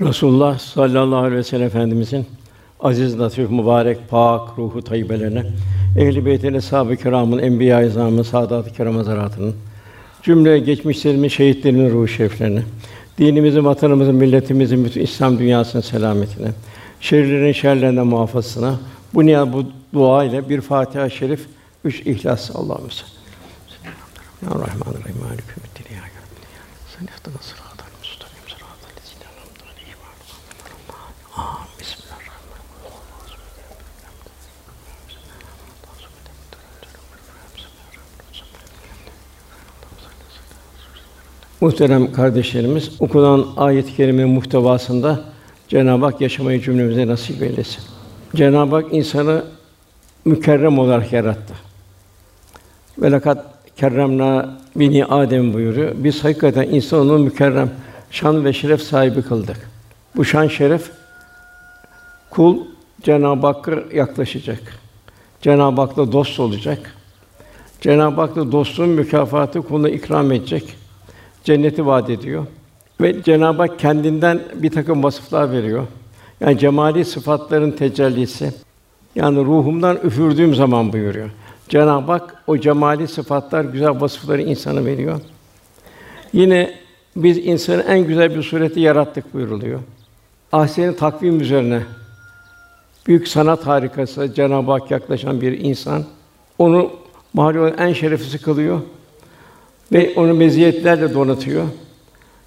Resulullah sallallahu aleyhi ve sellem efendimizin aziz, latif, mübarek, pak ruhu tayyibelerine, ehl-i beytin, eshab-ı kiramın, enbiya-i izamın, saadat-ı kiram hazaratının, cümle geçmişlerimin, şehitlerinin ruhu şeriflerine, dinimizin, vatanımızın, milletimizin, bütün İslam dünyasının selametine, şerlerin şerlerinden muhafazasına, bu niyaz, bu dua ile bir Fatiha-i Şerif, üç İhlas Allah'ımız. Bismillahirrahmanirrahim. Mâlik yevmiddin. Ya Rabbi. Sen ihtina Muhterem kardeşlerimiz, okunan ayet-i kerime muhtevasında Cenab-ı Hak yaşamayı cümlemize nasip eylesin. Cenab-ı Hak insanı mükerrem olarak yarattı. Ve lekad kerremna bini Adem buyuruyor. Biz hakikaten insanı mükerrem, şan ve şeref sahibi kıldık. Bu şan şeref kul Cenab-ı Hakk'a yaklaşacak. Cenab-ı Hak'la dost olacak. Cenab-ı Hak'la dostluğun mükafatı kuluna ikram edecek. Cenneti vaat ediyor. Ve Cenab-ı Hak kendinden bir takım vasıflar veriyor. Yani cemali sıfatların tecellisi. Yani ruhumdan üfürdüğüm zaman buyuruyor. Cenab-ı Hak o cemali sıfatlar, güzel vasıfları insana veriyor. Yine biz insanı en güzel bir sureti yarattık buyuruluyor. Ahsen takvim üzerine büyük sanat harikası Cenab-ı Hak yaklaşan bir insan onu mahlukun en şereflisi kılıyor ve onu meziyetlerle donatıyor.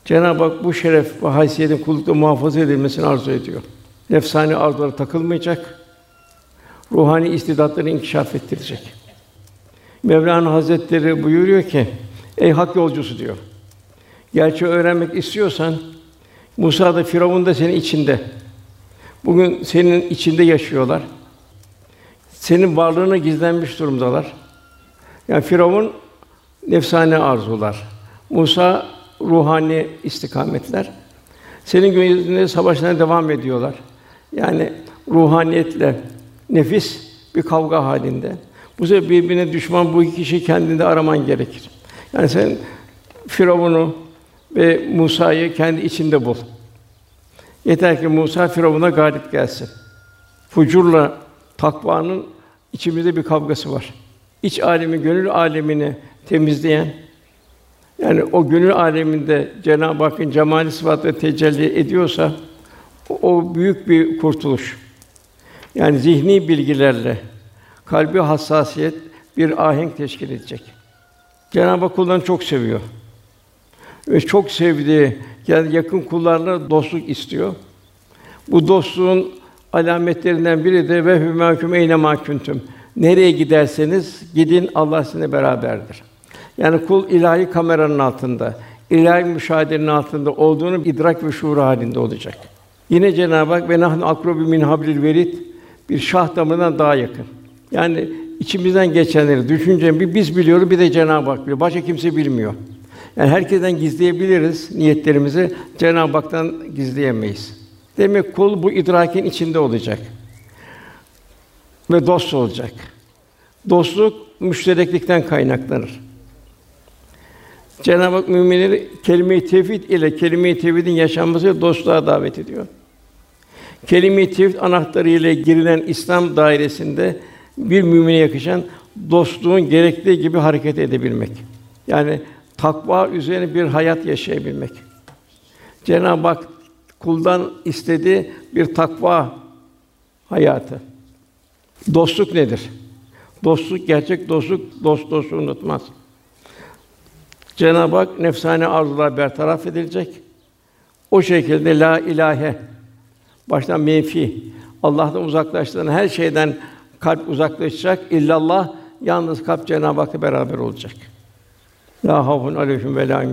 Cenab-ı Hak bu şeref ve haysiyetin kullukta muhafaza edilmesini arzu ediyor. Nefsani arzulara takılmayacak, ruhani istidatlarını inkişaf ettirecek. Mevlana Hazretleri buyuruyor ki, ey hak yolcusu diyor. Gerçeği öğrenmek istiyorsan Musa da Firavun da senin içinde. Bugün senin içinde yaşıyorlar. Senin varlığına gizlenmiş durumdalar. Yani Firavun nefsane arzular. Musa ruhani istikametler. Senin gözünde savaşlarına devam ediyorlar. Yani ruhaniyetle nefis bir kavga halinde. Bu sefer birbirine düşman bu iki kişi kendinde araman gerekir. Yani sen Firavun'u ve Musa'yı kendi içinde bul. Yeter ki Musa Firavun'a galip gelsin. Fucurla takvanın içimizde bir kavgası var. İç alemi, gönül alemini temizleyen, yani o gönül aleminde Cenab-ı Hakk'ın cemali sıfatları tecelli ediyorsa o, büyük bir kurtuluş. Yani zihni bilgilerle kalbi hassasiyet bir ahenk teşkil edecek. Cenab-ı Hak kullarını çok seviyor. Ve çok sevdiği yani yakın kullarına dostluk istiyor. Bu dostluğun alametlerinden biri de ve hümâküm eyne mâküntüm. Nereye giderseniz gidin Allah sizinle beraberdir. Yani kul ilahi kameranın altında, ilahi müşahedenin altında olduğunu idrak ve şuur halinde olacak. Yine Cenab-ı Hak ve nahnu akrobu min hablil verid bir şah damarından daha yakın. Yani içimizden geçenleri, düşünceleri bir biz biliyoruz, bir de Cenab-ı Hak biliyor. Başka kimse bilmiyor. Yani herkesten gizleyebiliriz niyetlerimizi, Cenab-ı Hak'tan gizleyemeyiz. Demek kul bu idrakin içinde olacak ve dost olacak. Dostluk müştereklikten kaynaklanır. Cenab-ı Hak müminleri kelime-i tevhid ile kelime-i tevhidin yaşanması dostluğa davet ediyor. Kelime-i tevhid anahtarı ile girilen İslam dairesinde bir mümine yakışan dostluğun gerektiği gibi hareket edebilmek. Yani takva üzerine bir hayat yaşayabilmek. Cenab-ı Hak kuldan istediği bir takva hayatı. Dostluk nedir? Dostluk gerçek dostluk dost dostu unutmaz. Cenab-ı Hak nefsane arzular bertaraf edilecek. O şekilde la ilahe baştan menfi Allah'tan uzaklaştığın her şeyden kalp uzaklaşacak. İllallah yalnız kalp Cenab-ı Hak'la beraber olacak. La havfun aleyhim ve la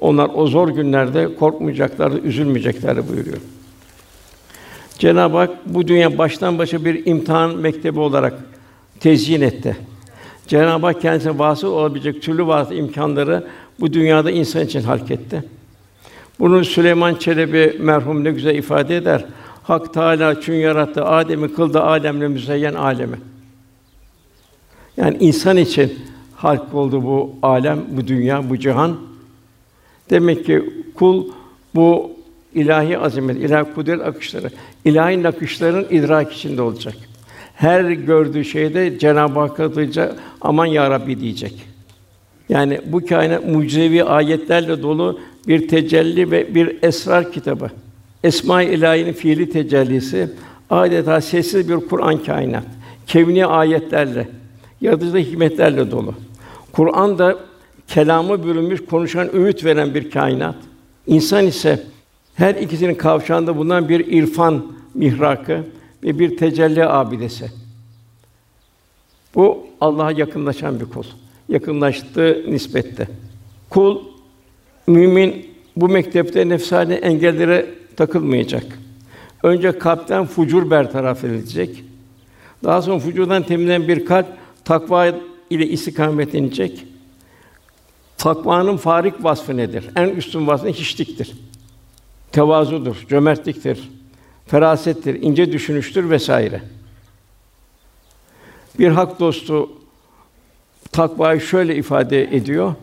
Onlar o zor günlerde korkmayacaklar, üzülmeyecekler buyuruyor. Cenab-ı Hak bu dünya baştan başa bir imtihan mektebi olarak tezyin etti. Cenab-ı Hak kendisine vasıl olabilecek türlü vasıta imkanları bu dünyada insan için halk etti. Bunu Süleyman Çelebi merhum ne güzel ifade eder. Hak Teâlâ çün yarattı Adem'i kıldı alemle müzeyyen alemi. Yani insan için halk oldu bu alem, bu dünya, bu cihan. Demek ki kul bu ilahi azamet, ilahi kudret akışları, ilahi nakışların idrak içinde olacak. Her gördüğü şeyde Cenab-ı Hakk'a duyacak, aman ya Rabbi diyecek. Yani bu kainat mucizevi ayetlerle dolu bir tecelli ve bir esrar kitabı. Esma-i İlahi'nin fiili tecellisi adeta sessiz bir Kur'an kainat. Kevni ayetlerle, yaratıcı hikmetlerle dolu. Kur'an da kelamı bürünmüş, konuşan, öğüt veren bir kainat. İnsan ise her ikisinin kavşağında bulunan bir irfan mihrakı ve bir tecelli abidesi. Bu Allah'a yakınlaşan bir kul. Yakınlaştığı nispette. Kul mümin bu mektepte nefsani engellere takılmayacak. Önce kalpten fucur bertaraf edilecek. Daha sonra fucurdan temizlenen bir kalp takva ile istikametlenecek. Takvanın farik vasfı nedir? En üstün vasfı hiçliktir. Tevazudur, cömertliktir, ferasettir, ince düşünüştür vesaire. Bir hak dostu takvayı şöyle ifade ediyor.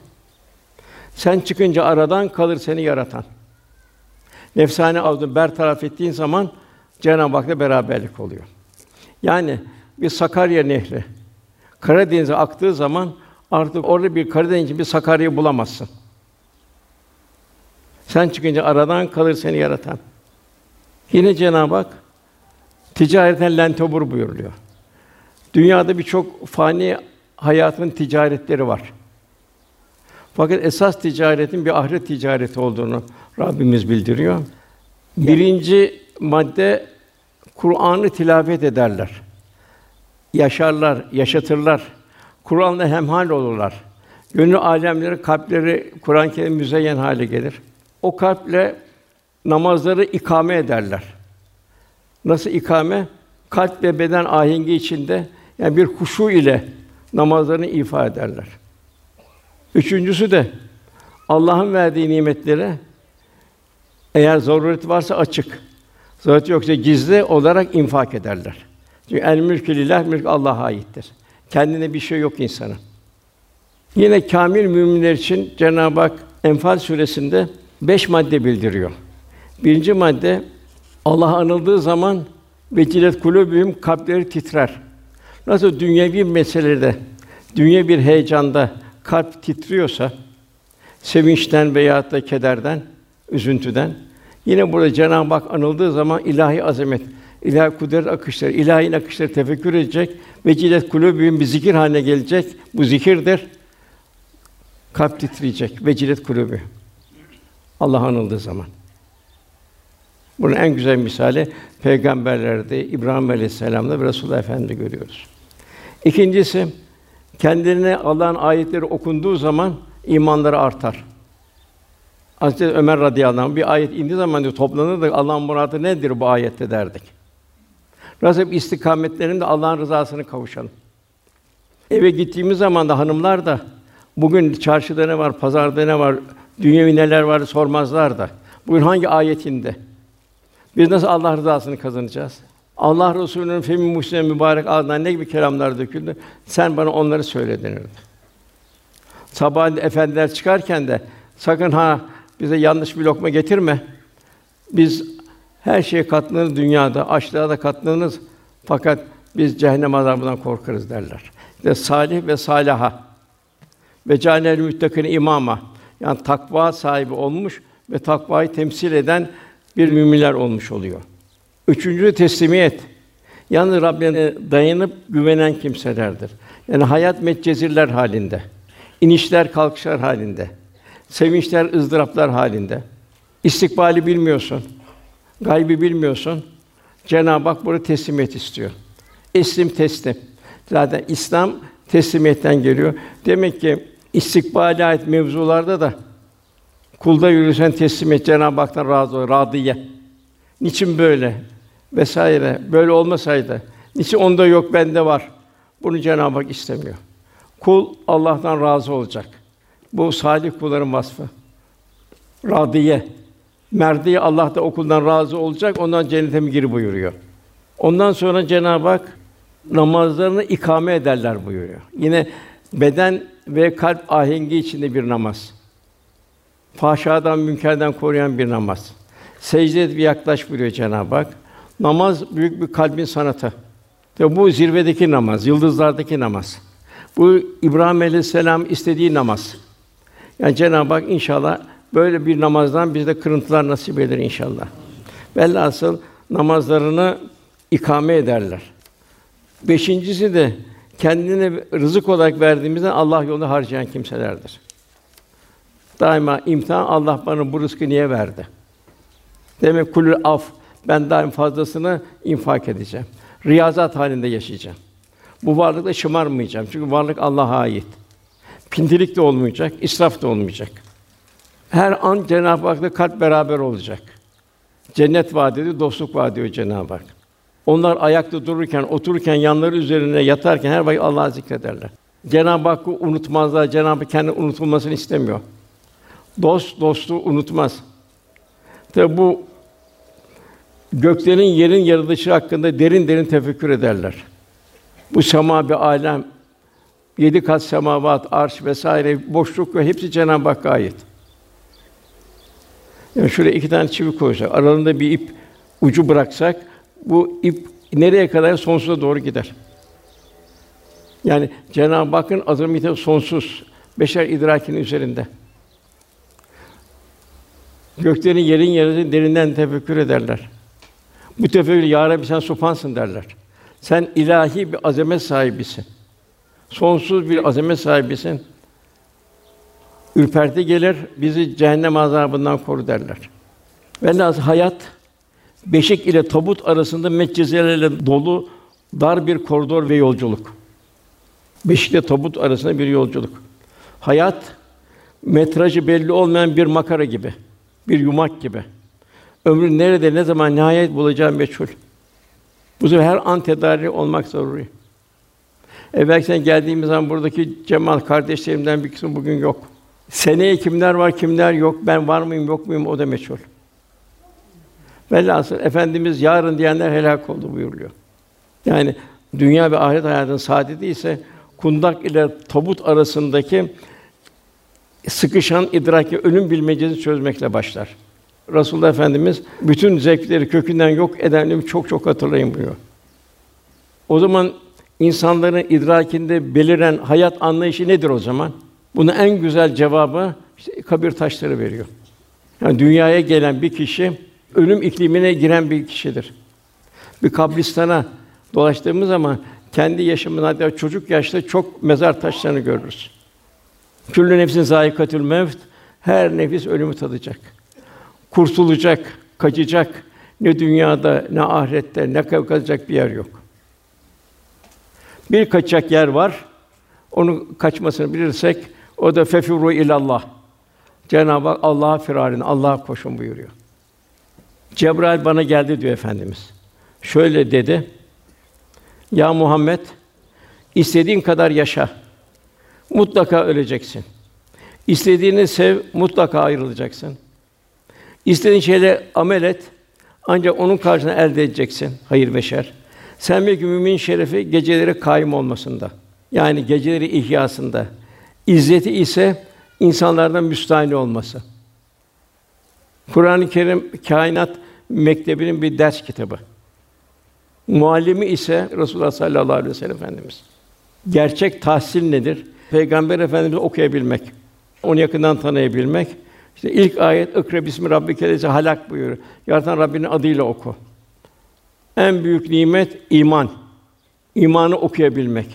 Sen çıkınca aradan kalır seni yaratan. Nefsane avını bertaraf ettiğin zaman Cenab-ı Hak'la beraberlik oluyor. Yani bir Sakarya Nehri Karadeniz'e aktığı zaman artık orada bir Karadeniz bir Sakarya bulamazsın. Sen çıkınca aradan kalır seni yaratan. Yine Cenab-ı Hak ticareten lentobur buyuruyor. Dünyada birçok fani hayatın ticaretleri var. Fakat esas ticaretin bir ahiret ticareti olduğunu Rabbimiz bildiriyor. Birinci madde Kur'an'ı tilavet ederler. Yaşarlar, yaşatırlar. Kur'an'la hemhal olurlar. Gönül alemleri, kalpleri Kur'an-ı Kerim müzeyyen hale gelir. O kalple namazları ikame ederler. Nasıl ikame? Kalp ve beden ahengi içinde yani bir huşu ile namazlarını ifa ederler. Üçüncüsü de Allah'ın verdiği nimetleri eğer zaruret varsa açık, zaruret yoksa gizli olarak infak ederler. Çünkü el mülkü lillah, mülk Allah'a aittir. Kendine bir şey yok insanın. Yine kamil müminler için Cenab-ı Hak Enfal suresinde beş madde bildiriyor. Birinci madde Allah anıldığı zaman vecilet kulubüm kalpleri titrer. Nasıl dünyevi meselede, dünya bir heyecanda kalp titriyorsa sevinçten veya da kederden, üzüntüden yine burada Cenab-ı Hak anıldığı zaman ilahi azamet, ilahi kudret akışları, ilahi akışları tefekkür edecek ve cilet kulübün bir zikir haline gelecek. Bu zikirdir. Kalp titreyecek ve cilet kulübü. Allah anıldığı zaman. Bunun en güzel misali peygamberlerde İbrahim Aleyhisselam'da ve Resulullah Efendimiz'de görüyoruz. İkincisi kendilerine Allah'ın ayetleri okunduğu zaman imanları artar. Hazreti Ömer radıyallahu anh bir ayet indiği zaman diyor toplanırdık Allah'ın muradı nedir bu ayette derdik. Nasıl istikametlerinde Allah'ın rızasını kavuşalım. Eve gittiğimiz zaman da hanımlar da bugün çarşıda ne var, pazarda ne var, dünyevi neler var sormazlar da. Bugün hangi ayetinde? Biz nasıl Allah rızasını kazanacağız? Allah Resulü'nün femi muhsin mübarek ağzından ne gibi kelamlar döküldü? Sen bana onları söyle denirdi. Sabah efendiler çıkarken de sakın ha bize yanlış bir lokma getirme. Biz her şeye katlanırız dünyada, açlığa da katlanırız. Fakat biz cehennem azabından korkarız derler. İşte salih ve salaha ve canel müttakine imama yani takva sahibi olmuş ve takvayı temsil eden bir müminler olmuş oluyor. Üçüncü teslimiyet. Yalnız Rabbine dayanıp güvenen kimselerdir. Yani hayat metcezirler halinde, inişler kalkışlar halinde, sevinçler ızdıraplar halinde. İstikbali bilmiyorsun, gaybi bilmiyorsun. Cenab-ı Hak burada teslimiyet istiyor. Eslim teslim. Zaten İslam teslimiyetten geliyor. Demek ki istikbale ait mevzularda da kulda yürüsen teslimiyet Cenab-ı Hak'tan razı ol, radiye. Niçin böyle? vesaire böyle olmasaydı niçin onda yok bende var. Bunu Cenab-ı Hak istemiyor. Kul Allah'tan razı olacak. Bu salih kulların vasfı. Radiye. Merdiye Allah da okuldan razı olacak, ondan cennete mi gir buyuruyor. Ondan sonra Cenab-ı Hak namazlarını ikame ederler buyuruyor. Yine beden ve kalp ahengi içinde bir namaz. Fahşadan, münkerden koruyan bir namaz. Secde et yaklaş buyuruyor Cenab-ı Hak. Namaz büyük bir kalbin sanatı. Ve bu zirvedeki namaz, yıldızlardaki namaz. Bu İbrahim Aleyhisselam istediği namaz. Yani Cenab-ı Hak inşallah böyle bir namazdan bize kırıntılar nasip eder inşallah. Velhasıl namazlarını ikame ederler. Beşincisi de kendine rızık olarak verdiğimizde Allah yolunda harcayan kimselerdir. Daima imtihan Allah bana bu rızkı niye verdi? Demek kulül af ben daim fazlasını infak edeceğim. Riyazat halinde yaşayacağım. Bu varlıkla şımarmayacağım. Çünkü varlık Allah'a ait. Pintilik de olmayacak, israf da olmayacak. Her an Cenab-ı Hak'la kalp beraber olacak. Cennet vaat ediyor, dostluk vaat ediyor Cenab-ı Hak. Onlar ayakta dururken, otururken, yanları üzerine yatarken her vakit Allah'ı zikrederler. Cenab-ı Hakk'ı unutmazlar. Cenab-ı Hak kendi unutulmasını istemiyor. Dost dostu unutmaz. Tabi bu göklerin yerin yaratılışı hakkında derin derin tefekkür ederler. Bu sema bir alem, yedi kat semavat, arş vesaire boşluk ve hepsi Cenab-ı Hakk'a ait. Yani şuraya iki tane çivi koysak, aralarında bir ip ucu bıraksak, bu ip nereye kadar sonsuza doğru gider. Yani Cenab-ı Hakk'ın azameti sonsuz, beşer idrakinin üzerinde. Göklerin yerin yerin derinden tefekkür ederler. Bu tefekkür ya Rabbi sen supansın derler. Sen ilahi bir azamet sahibisin. Sonsuz bir azamet sahibisin. Ürperti gelir, bizi cehennem azabından koru derler. Velhâsıl hayat beşik ile tabut arasında metcezelerle dolu dar bir koridor ve yolculuk. Beşik ile tabut arasında bir yolculuk. Hayat metrajı belli olmayan bir makara gibi, bir yumak gibi. Ömrün nerede, ne zaman nihayet bulacağı meçhul. Bu sefer her an tedari olmak zaruri. Evvel sen geldiğimiz zaman buradaki Cemal kardeşlerimden bir kısmı bugün yok. Seneye kimler var, kimler yok, ben var mıyım, yok muyum o da meçhul. Velhasıl Efendimiz yarın diyenler helak oldu buyuruyor. Yani dünya ve ahiret hayatının saadeti ise kundak ile tabut arasındaki sıkışan idraki ölüm bilmecesi çözmekle başlar. Resulullah Efendimiz bütün zevkleri kökünden yok edenleri çok çok hatırlayın buyuruyor. O zaman insanların idrakinde beliren hayat anlayışı nedir o zaman? Bunun en güzel cevabı işte kabir taşları veriyor. Yani dünyaya gelen bir kişi ölüm iklimine giren bir kişidir. Bir kabristana dolaştığımız zaman kendi yaşamında hatta çocuk yaşta çok mezar taşlarını görürüz. Küllü nefsin zayikatül mevt her nefis ölümü tadacak. Kurtulacak, kaçacak. Ne dünyada ne ahirette ne kaçacak bir yer yok. Bir kaçacak yer var. Onun kaçmasını bilirsek o da fefuru ilallah. Cenab-ı Hak Allah'a firarin, Allah'a koşun buyuruyor. Cebrail bana geldi diyor efendimiz. Şöyle dedi. Ya Muhammed istediğin kadar yaşa. Mutlaka öleceksin. İstediğini sev, mutlaka ayrılacaksın. İstediğin şeyle amel et. Ancak onun karşılığını elde edeceksin. Hayır ve şer. Sen bir mümin şerefi geceleri kaim olmasında. Yani geceleri ihyasında. İzzeti ise insanlardan müstahni olması. Kur'an-ı Kerim kainat mektebinin bir ders kitabı. Muallimi ise Resulullah sallallahu aleyhi ve sellem Efendimiz. Gerçek tahsil nedir? Peygamber Efendimizi okuyabilmek, onu yakından tanıyabilmek. İşte ilk ayet "Ikra bismi rabbike halak" buyuruyor. Yaratan Rabbinin adıyla oku. En büyük nimet iman. İmanı okuyabilmek.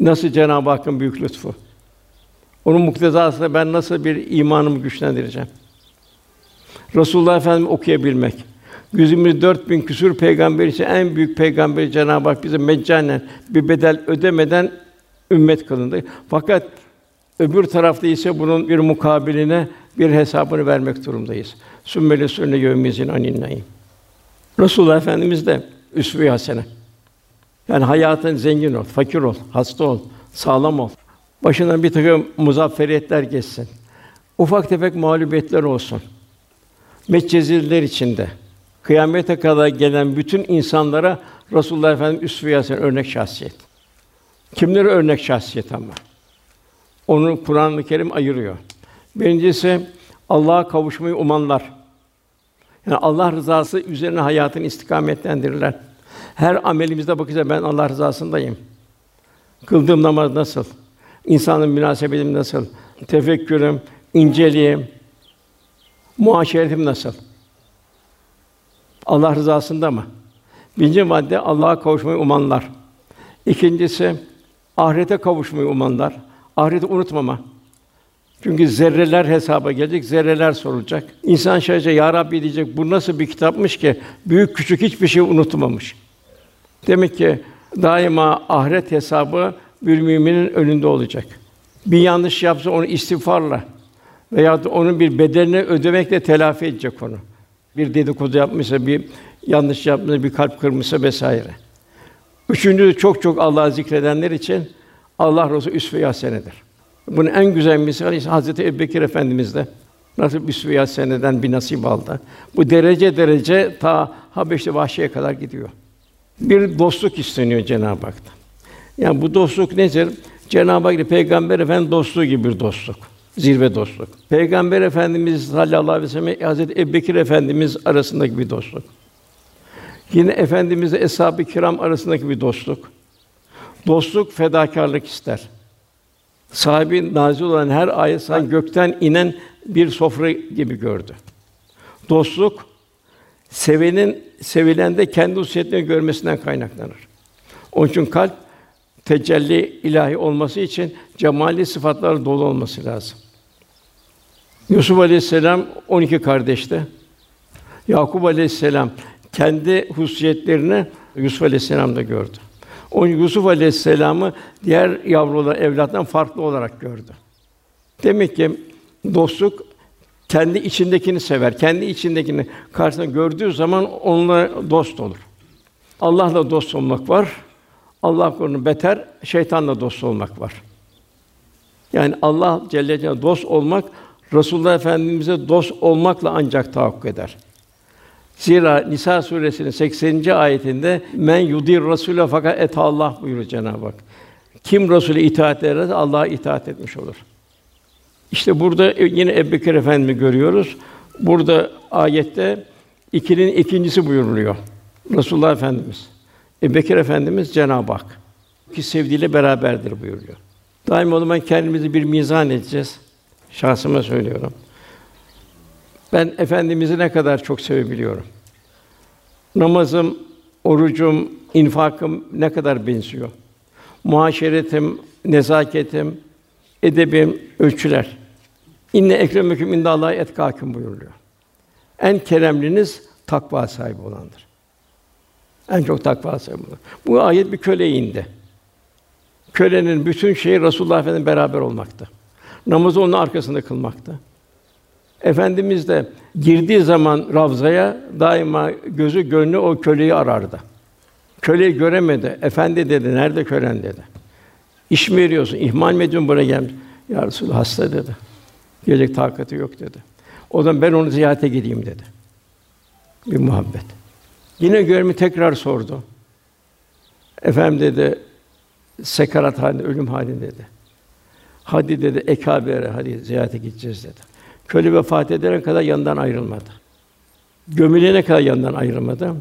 Nasıl Cenab-ı Hakk'ın büyük lütfu. Onun muktezasında ben nasıl bir imanımı güçlendireceğim? Resulullah Efendimiz okuyabilmek. 124 bin küsur peygamber için en büyük peygamber Cenab-ı Hak bize meccanen bir bedel ödemeden ümmet kılındı. Fakat öbür tarafta ise bunun bir mukabiline bir hesabını vermek durumdayız. Sümmeli sünne yevmizin aninnayim. Resulullah Efendimiz de üsve-i hasene. Yani hayatın zengin ol, fakir ol, hasta ol, sağlam ol. Başından bir takım muzafferiyetler geçsin. Ufak tefek mağlubiyetler olsun. Metcezirler içinde kıyamete kadar gelen bütün insanlara Resulullah Efendimiz üsve-i hasene örnek şahsiyet. Kimlere örnek şahsiyet ama? Onu Kur'an-ı Kerim ayırıyor. Birincisi Allah'a kavuşmayı umanlar. Yani Allah rızası üzerine hayatını istikametlendirirler. Her amelimizde bakacağız ben Allah rızasındayım. Kıldığım namaz nasıl? İnsanın münasebetim nasıl? Tefekkürüm, inceliğim, muaşeretim nasıl? Allah rızasında mı? Birinci madde Allah'a kavuşmayı umanlar. İkincisi ahirete kavuşmayı umanlar. Ahireti unutmama. Çünkü zerreler hesaba gelecek, zerreler sorulacak. İnsan şaşacak, ya Rabbi diyecek, bu nasıl bir kitapmış ki büyük küçük hiçbir şey unutmamış. Demek ki daima ahiret hesabı bir müminin önünde olacak. Bir yanlış yapsa onu istiğfarla veya da onun bir bedelini ödemekle telafi edecek onu. Bir dedikodu yapmışsa, bir yanlış yapmışsa, bir kalp kırmışsa vesaire. Üçüncü çok çok Allah'ı zikredenler için Allah Resulü üsve-i hasenedir. Bunun en güzel misali ise Hazreti Ebubekir Efendimiz'de nasıl üsve-i bir nasip aldı. Bu derece derece ta Habeşli Vahşi'ye kadar gidiyor. Bir dostluk isteniyor Cenab-ı Hak'tan. Yani bu dostluk nedir? Cenab-ı Hak ile Peygamber Efendimiz dostluğu gibi bir dostluk. Zirve dostluk. Peygamber Efendimiz sallallahu aleyhi ve sellem Hazreti Ebubekir Efendimiz arasındaki bir dostluk. Yine efendimizle eshab-ı kiram arasındaki bir dostluk. Dostluk fedakarlık ister. Sahibi nazil olan her ayet sanki gökten inen bir sofra gibi gördü. Dostluk sevenin sevilende kendi hususiyetlerini görmesinden kaynaklanır. Onun için kalp tecelli ilahi olması için cemali sıfatlarla dolu olması lazım. Yusuf Aleyhisselam 12 kardeşti. Yakup Aleyhisselam kendi hususiyetlerini Yusuf Aleyhisselam'da gördü. O Yusuf Aleyhisselam'ı diğer yavrular evlattan farklı olarak gördü. Demek ki dostluk kendi içindekini sever. Kendi içindekini karşısında gördüğü zaman onunla dost olur. Allah'la dost olmak var. Allah korusun beter şeytanla dost olmak var. Yani Allah Celle Celaluhu dost olmak Resulullah Efendimize dost olmakla ancak tahakkuk eder. Zira Nisa suresinin 80. ayetinde men yudir Rasûle fakat et Allah buyuruyor Cenab-ı Hak. Kim Resul'e itaat ederse Allah'a itaat etmiş olur. İşte burada yine Ebubekir Efendimi görüyoruz. Burada ayette ikinin ikincisi buyuruluyor. Resulullah Efendimiz. Ebubekir Efendimiz Cenab-ı Hak ki sevdiğiyle beraberdir buyuruyor. Daima o zaman kendimizi bir mizan edeceğiz. Şahsıma söylüyorum. Ben efendimizi ne kadar çok sevebiliyorum. Namazım, orucum, infakım ne kadar benziyor. Muhaşeretim, nezaketim, edebim ölçüler. İnne ekremeküm indallahi etkâküm buyuruluyor. En keremliniz takva sahibi olandır. En çok takva sahibi olan. Bu ayet bir köleye indi. Kölenin bütün şeyi Resulullah Efendimiz beraber olmakta. Namazı onun arkasında kılmakta. Efendimiz de girdiği zaman Ravza'ya daima gözü gönlü o köleyi arardı. Köleyi göremedi. Efendi dedi, nerede kölen dedi. İş mi veriyorsun, ihmal mi ediyorsun buraya gelmiş? Ya Resulallah hasta dedi. Gelecek takati yok dedi. O zaman ben onu ziyarete gideyim dedi. Bir muhabbet. Yine görümü tekrar sordu. Efendim dedi, sekarat halinde, ölüm halinde dedi. Hadi dedi, ekabere, hadi ziyarete gideceğiz dedi. Köle vefat edene kadar yanından ayrılmadı. Gömülene kadar yanından ayrılmadı.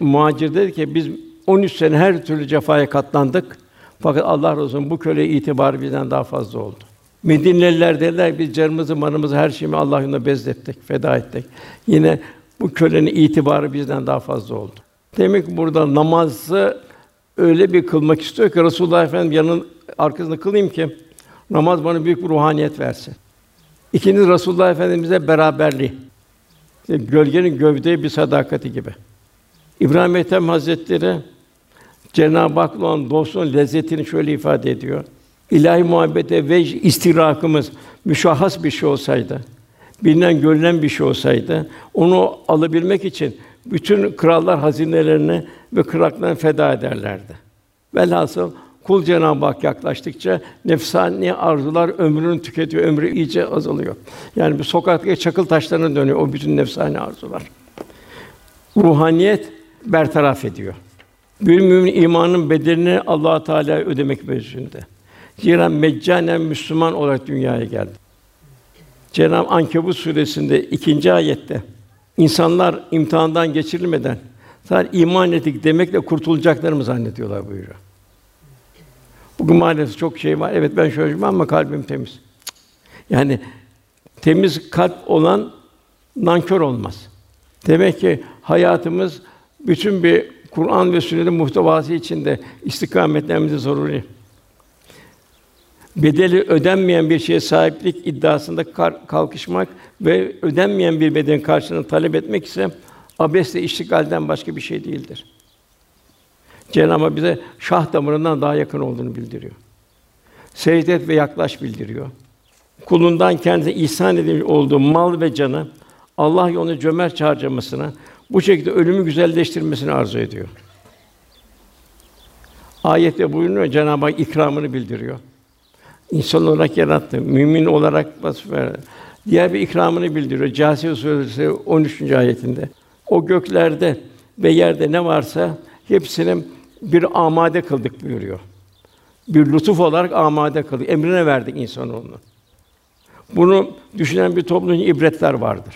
Muhacir dedi ki biz 13 sene her türlü cefaya katlandık. Fakat Allah Resulü bu köle itibarı bizden daha fazla oldu. Medineliler dediler biz canımızı, malımızı, her şeyimi Allah yolunda bezlettik, feda ettik. Yine bu kölenin itibarı bizden daha fazla oldu. Demek ki burada namazı öyle bir kılmak istiyor ki Resulullah Efendimiz yanın arkasında kılayım ki namaz bana büyük bir ruhaniyet versin. İkincisi Resulullah Efendimize beraberliği. İşte gölgenin gövdeye bir sadakati gibi. İbrahim Ethem Hazretleri Cenab-ı Hak'la olan dostluğun lezzetini şöyle ifade ediyor. İlahi muhabbete ve istirakımız müşahhas bir şey olsaydı, bilinen görülen bir şey olsaydı, onu alabilmek için bütün krallar hazinelerini ve kıraklarını feda ederlerdi. Velhasıl Kul Cenab-ı Hak yaklaştıkça nefsani arzular ömrünü tüketiyor, ömrü iyice azalıyor. Yani bir sokaktaki çakıl taşlarına dönüyor o bütün nefsani arzular. Ruhaniyet bertaraf ediyor. Bir mümin imanın bedelini Allah Teala ödemek mecburinde. Zira meccanen Müslüman olarak dünyaya geldi. Cenab-ı Ankebut suresinde ikinci ayette İnsanlar imtihandan geçirilmeden sadece iman ettik demekle kurtulacaklarını mı zannediyorlar buyuruyor. Bugün maalesef çok şey var. Evet ben şöyle ama kalbim temiz. Yani temiz kalp olan nankör olmaz. Demek ki hayatımız bütün bir Kur'an ve sünnetin muhtevası içinde istikametlerimiz zaruri. Bedeli ödenmeyen bir şeye sahiplik iddiasında kalkışmak ve ödenmeyen bir bedenin karşılığını talep etmek ise abesle iştigalden başka bir şey değildir. Cenab-ı Hak bize şah damarından daha yakın olduğunu bildiriyor. Secdet ve yaklaş bildiriyor. Kulundan kendisine ihsan edilmiş olduğu mal ve canı Allah yolunda cömert harcamasını, bu şekilde ölümü güzelleştirmesini arzu ediyor. Ayette buyuruyor Cenab-ı Hak ikramını bildiriyor. İnsan olarak yarattı, mümin olarak verdi. Diğer bir ikramını bildiriyor. Câsiye suresi 13. ayetinde. O göklerde ve yerde ne varsa hepsini bir amade kıldık buyuruyor. Bir lütuf olarak amade kıldık. Emrine verdik insanoğlunu. Bunu düşünen bir toplumun ibretler vardır.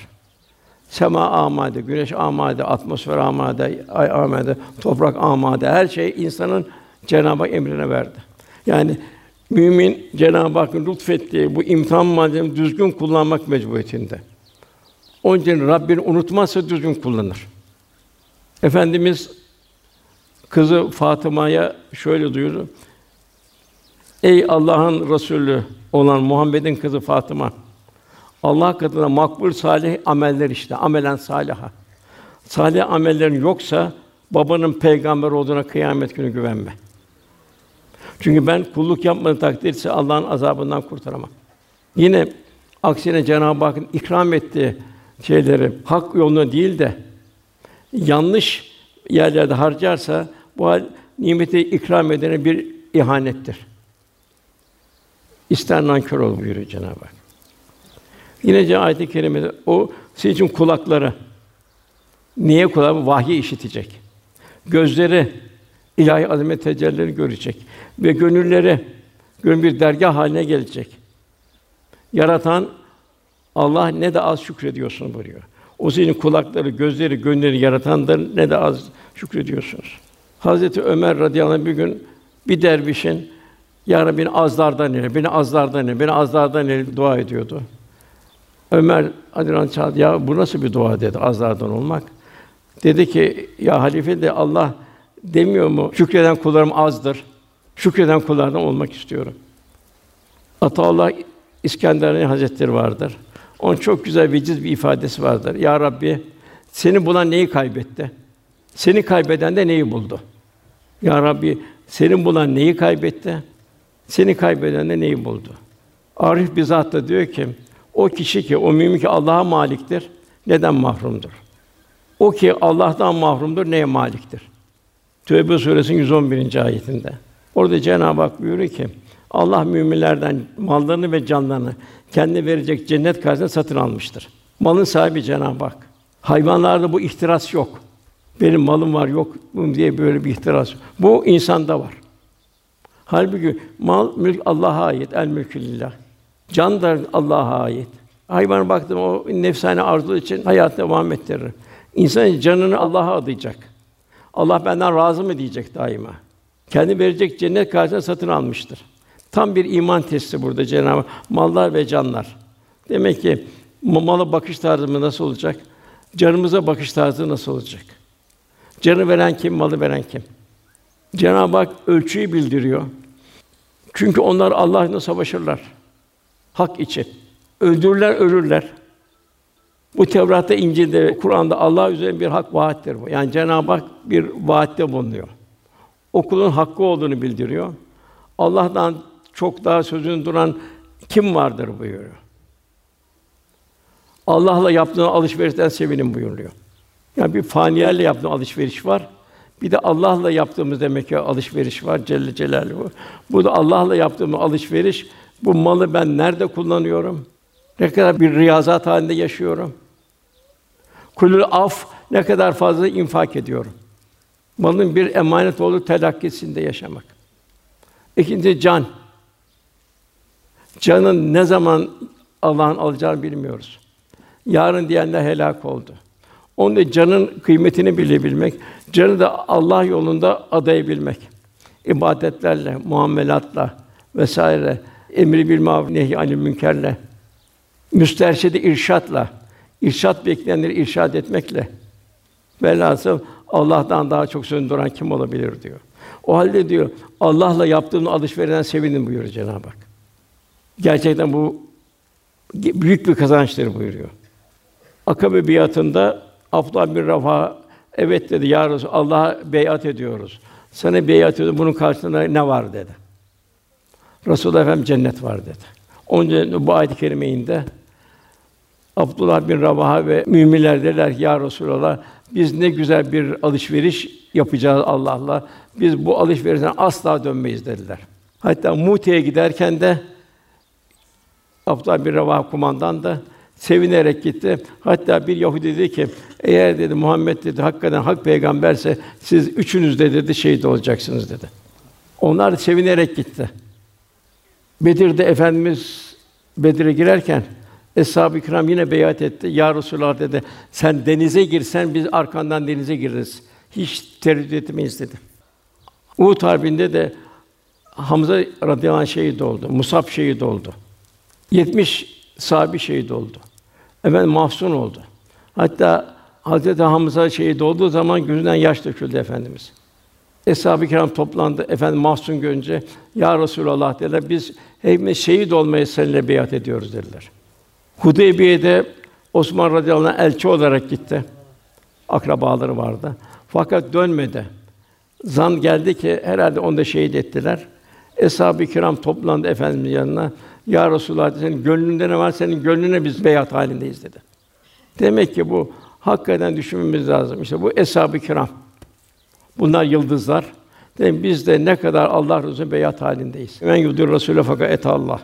Sema amade, güneş amade, atmosfer amade, ay amade, toprak amade, her şey insanın Cenab-ı Hak emrine verdi. Yani mümin Cenab-ı Hakk'ın lütfettiği bu imtihan malzemesini düzgün kullanmak mecburiyetinde. Onun için Rabbini unutmazsa düzgün kullanır. Efendimiz kızı Fatıma'ya şöyle duyurdu. Ey Allah'ın Resulü olan Muhammed'in kızı Fatıma, Allah katında makbul salih ameller işte, amelen saliha. Salih amellerin yoksa babanın peygamber olduğuna kıyamet günü güvenme. Çünkü ben kulluk yapmadığı takdirde Allah'ın azabından kurtaramam. Yine aksine Cenab-ı Hakk'ın ikram ettiği şeyleri hak yoluna değil de yanlış yerlerde harcarsa bu hal nimeti ikram edene bir ihanettir. İster nankör ol buyuruyor Cenab-ı Hak. Yine ayet-i kerimede o sizin için kulakları niye kulağı vahyi işitecek. Gözleri ilahi azamet tecellileri görecek ve gönülleri gönül bir dergah haline gelecek. Yaratan Allah ne de az şükrediyorsun buyuruyor. O senin kulakları, gözleri, gönülleri yaratandır ne de az şükrediyorsunuz. Hazreti Ömer radıyallahu anh bir gün bir dervişin ya Rabbi beni azlardan eyle, beni azlardan eyle, beni azlardan eyle dua ediyordu. Ömer Adiran çağırdı. Ya bu nasıl bir dua dedi azlardan olmak? Dedi ki ya halife de Allah demiyor mu? Şükreden kullarım azdır. Şükreden kullardan olmak istiyorum. Ataullah İskender'in Hazretleri vardır. Onun çok güzel veciz bir ifadesi vardır. Ya Rabbi, seni bulan neyi kaybetti? Seni kaybeden de neyi buldu? Ya Rabbi, senin bulan neyi kaybetti? Seni kaybeden de neyi buldu? Arif bizzat da diyor ki, o kişi ki, o mümin ki Allah'a maliktir, neden mahrumdur? O ki Allah'tan mahrumdur, neye maliktir? Tövbe suresinin 111. ayetinde. Orada Cenab-ı Hak buyuruyor ki, Allah müminlerden mallarını ve canlarını kendi verecek cennet karşısında satın almıştır. Malın sahibi Cenab-ı Hak. Hayvanlarda bu ihtiras yok. Benim malım var yok diye böyle bir ihtiras. Bu insanda var. Halbuki mal mülk Allah'a ait. El mülkü lillah. Can da Allah'a ait. Hayvan baktım o nefsane arzu için hayat devam ettirir. İnsan canını Allah'a adayacak. Allah benden razı mı diyecek daima. Kendi verecek cennet karşısında satın almıştır. Tam bir iman testi burada Cenab-ı mallar ve canlar. Demek ki mala bakış tarzımız nasıl olacak? Canımıza bakış tarzı nasıl olacak? Canı veren kim, malı veren kim? Cenab-ı Hak ölçüyü bildiriyor. Çünkü onlar Allah'la savaşırlar. Hak için. Öldürürler, ölürler. Bu Tevrat'ta, İncil'de, Kur'an'da Allah üzerine bir hak vaattir bu. Yani Cenab-ı Hak bir vaatte bulunuyor. Okulun hakkı olduğunu bildiriyor. Allah'tan çok daha sözünü duran kim vardır buyuruyor. Allah'la yaptığın alışverişten sevinin buyuruyor. Yani bir fanilerle yaptığın alışveriş var. Bir de Allah'la yaptığımız demek ki alışveriş var Celle Celaluhu. Bu da Allah'la yaptığımız alışveriş. Bu malı ben nerede kullanıyorum? Ne kadar bir riyazat halinde yaşıyorum? Kulül af ne kadar fazla infak ediyorum? Malın bir emanet olduğu telakkisinde yaşamak. İkinci can. Canın ne zaman Allah'ın alacağını bilmiyoruz. Yarın diyenler helak oldu. Onun da canın kıymetini bilebilmek, canı da Allah yolunda adayabilmek. İbadetlerle, muamelatla vesaire, emri bil maruf nehy anil münkerle, müsterşidi irşatla, irşat bekleyenleri irşad etmekle. Velhasıl Allah'tan daha çok söndüren kim olabilir diyor. O halde diyor Allah'la yaptığın alışverişten sevinin buyuruyor Cenab-ı Hak. Gerçekten bu büyük bir kazançtır buyuruyor. Akabe biatında Abdullah bin Rafa evet dedi ya Resul Allah'a beyat ediyoruz. Sana beyat ediyoruz. Bunun karşılığında ne var dedi. Resulullah Efendimiz cennet var dedi. Onun bu ayet-i kerime indi. Abdullah bin Rabaha ve müminler dediler ki ya Resulallah biz ne güzel bir alışveriş yapacağız Allah'la. Biz bu alışverişten asla dönmeyiz dediler. Hatta Mute'ye giderken de Abdullah bin Ravaha kumandan da sevinerek gitti. Hatta bir Yahudi dedi ki, eğer dedi Muhammed dedi hakikaten hak peygamberse siz üçünüz de dedi şehit olacaksınız dedi. Onlar da sevinerek gitti. Bedir'de efendimiz Bedir'e girerken Eshab-ı Kiram yine beyat etti. Ya Resulallah dedi. Sen denize girsen biz arkandan denize gireriz. Hiç tereddüt etmeyiz dedi. Uhud Harbi'nde de Hamza radıyallahu anh şehit oldu. Musab şehit oldu. 70 sahabi şehit oldu. Efendim mahzun oldu. Hatta Hazreti Hamza şehit olduğu zaman gözünden yaş döküldü efendimiz. Eshab-ı Kiram toplandı. Efendim mahzun görünce ya Resulallah dediler. Biz hepimiz şehit olmaya seninle biat ediyoruz dediler. Hudeybiye'de Osman radıyallahu anh elçi olarak gitti. Akrabaları vardı. Fakat dönmedi. Zan geldi ki herhalde onu da şehit ettiler. Eshab-ı kiram toplandı efendimiz yanına. Ya Resulullah senin gönlünde ne var? Senin gönlüne biz beyat halindeyiz dedi. Demek ki bu hakikaten düşünmemiz lazım. İşte bu eshab-ı kiram. Bunlar yıldızlar. Demek biz de ne kadar Allah Resulü beyat halindeyiz. Men yudur Resulü fakat et Allah.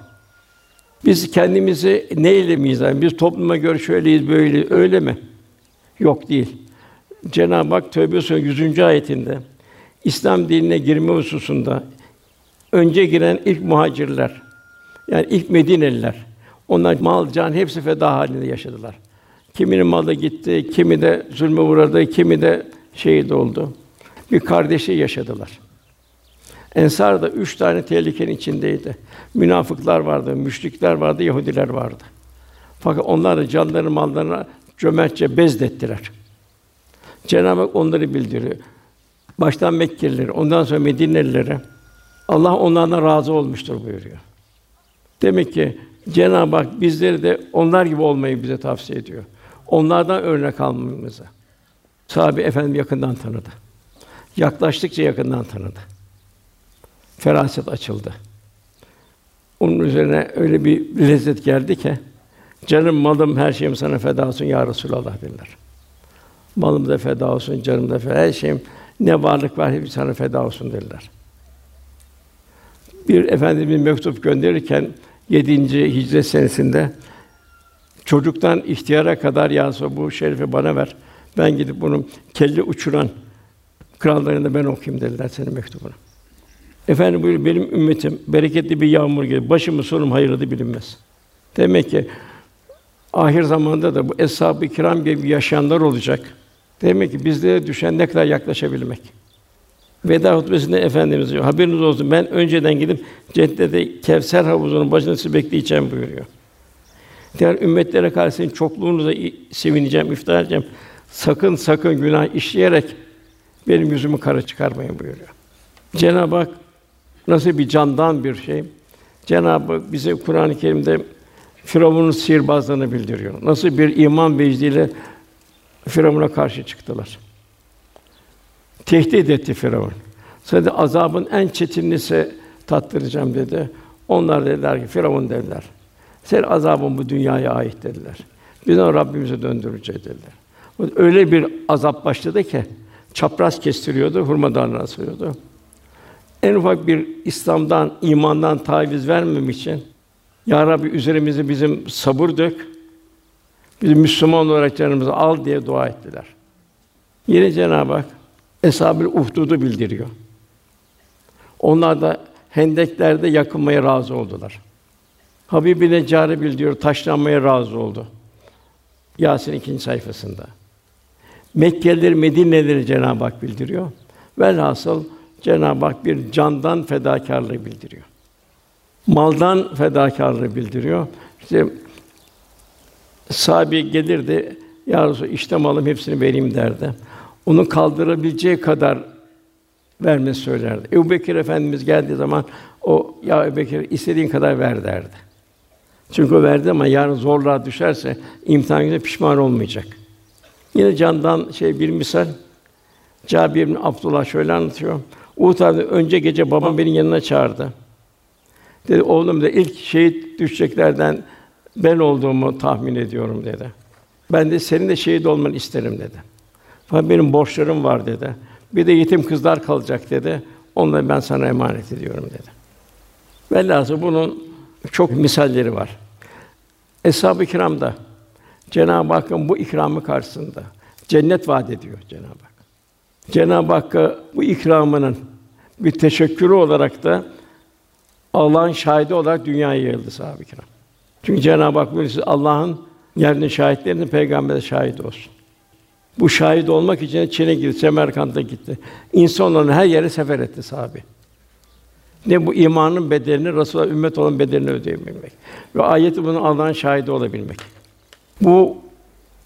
Biz kendimizi neyle mizan? Biz topluma göre şöyleyiz, böyle öyle mi? Yok değil. Cenab-ı Hak Tövbe Suresi 100. ayetinde İslam dinine girme hususunda önce giren ilk muhacirler yani ilk Medineliler onlar mal can hepsi feda halinde yaşadılar. Kiminin malı gitti, kimi de zulme uğradı, kimi de şehit oldu. Bir kardeşi yaşadılar. Ensar da üç tane tehlikenin içindeydi. Münafıklar vardı, müşrikler vardı, Yahudiler vardı. Fakat onlar da canlarını, mallarını cömertçe bezdettiler. Cenab-ı Hak onları bildiriyor. Baştan Mekkelileri, ondan sonra Medinelilere Allah onlardan razı olmuştur buyuruyor. Demek ki Cenab-ı Hak bizleri de onlar gibi olmayı bize tavsiye ediyor. Onlardan örnek almamızı. Sahabe efendim yakından tanıdı. Yaklaştıkça yakından tanıdı feraset açıldı. Onun üzerine öyle bir lezzet geldi ki canım malım her şeyim sana feda olsun ya Resulallah dediler. Malım da feda olsun, canım da feda, her şeyim ne varlık var hepsi sana feda olsun dediler. Bir efendimiz mektup gönderirken 7. hicret senesinde çocuktan ihtiyara kadar ya bu şerifi bana ver. Ben gidip bunu kelle uçuran krallarını ben okuyayım dediler senin mektubunu. Efendim buyuruyor, benim ümmetim bereketli bir yağmur gibi başımı sonum hayırlı bilinmez. Demek ki ahir zamanda da bu eshab-ı kiram gibi yaşayanlar olacak. Demek ki bizlere düşen ne kadar yaklaşabilmek. Veda hutbesinde Efendimiz diyor, haberiniz olsun ben önceden gidip cennette Kevser havuzunun başında sizi bekleyeceğim buyuruyor. Diğer ümmetlere karşı çokluğunuza sevineceğim, iftihar edeceğim. Sakın sakın günah işleyerek benim yüzümü kara çıkarmayın buyuruyor. Cenab-ı Hak Nasıl bir candan bir şey. Cenab-ı Hak bize Kur'an-ı Kerim'de Firavun'un sihirbazlığını bildiriyor. Nasıl bir iman vecdiyle Firavun'a karşı çıktılar. Tehdit etti Firavun. Sadece azabın en çetinlisi tattıracağım dedi. Onlar dediler ki Firavun dediler. Sen azabın bu dünyaya ait dediler. Biz onu Rabbimize döndüreceğiz dediler. Öyle bir azap başladı ki çapraz kestiriyordu, hurma dalına asıyordu en ufak bir İslam'dan, imandan taviz vermemek için Ya Rabbi üzerimize bizim sabır dök. Bizim Müslüman olarak canımızı al diye dua ettiler. Yine Cenab-ı Hak Eshab-ı Uhdud'u bildiriyor. Onlar da hendeklerde yakınmaya razı oldular. Habib-i Neccari bildiriyor, taşlanmaya razı oldu. Yasin ikinci sayfasında. Mekkelileri, Medineleri Cenab-ı Hak bildiriyor. Velhasıl Cenab-ı Hak bir candan fedakarlığı bildiriyor. Maldan fedakarlığı bildiriyor. İşte sahibi gelirdi, ya Resulallah, işte malım hepsini vereyim derdi. Onu kaldırabileceği kadar vermesi söylerdi. Ebu Bekir Efendimiz geldiği zaman o ya Ebu Bekir istediğin kadar ver derdi. Çünkü o verdi ama yarın zorluğa düşerse imtihan günü pişman olmayacak. Yine candan şey bir misal Cabir bin Abdullah şöyle anlatıyor. Uhud önce gece babam beni yanına çağırdı. Dedi oğlum da ilk şehit düşeceklerden ben olduğumu tahmin ediyorum dedi. Ben de senin de şehit olmanı isterim dedi. Fakat benim borçlarım var dedi. Bir de yetim kızlar kalacak dedi. Onları ben sana emanet ediyorum dedi. Velhâsıl bunun çok misalleri var. Eshab-ı Kiram'da Cenab-ı Hakk'ın bu ikramı karşısında cennet vaat ediyor Cenab-ı Hak. Cenab-ı Hakk'a bu ikramının bir teşekkürü olarak da Allah'ın şahidi olarak dünyaya yayıldı sahabe-i kiram. Çünkü Cenab-ı Hak buyuruyor Allah'ın yeryüzünde şahitlerinin peygamber de şahit olsun. Bu şahit olmak için Çin'e gitti, Semerkant'a gitti. İnsanların her yere sefer etti sahabe. Ne bu imanın bedelini, Resulullah ümmet olan bedelini ödeyebilmek ve ayeti bunun Allah'ın şahidi olabilmek. Bu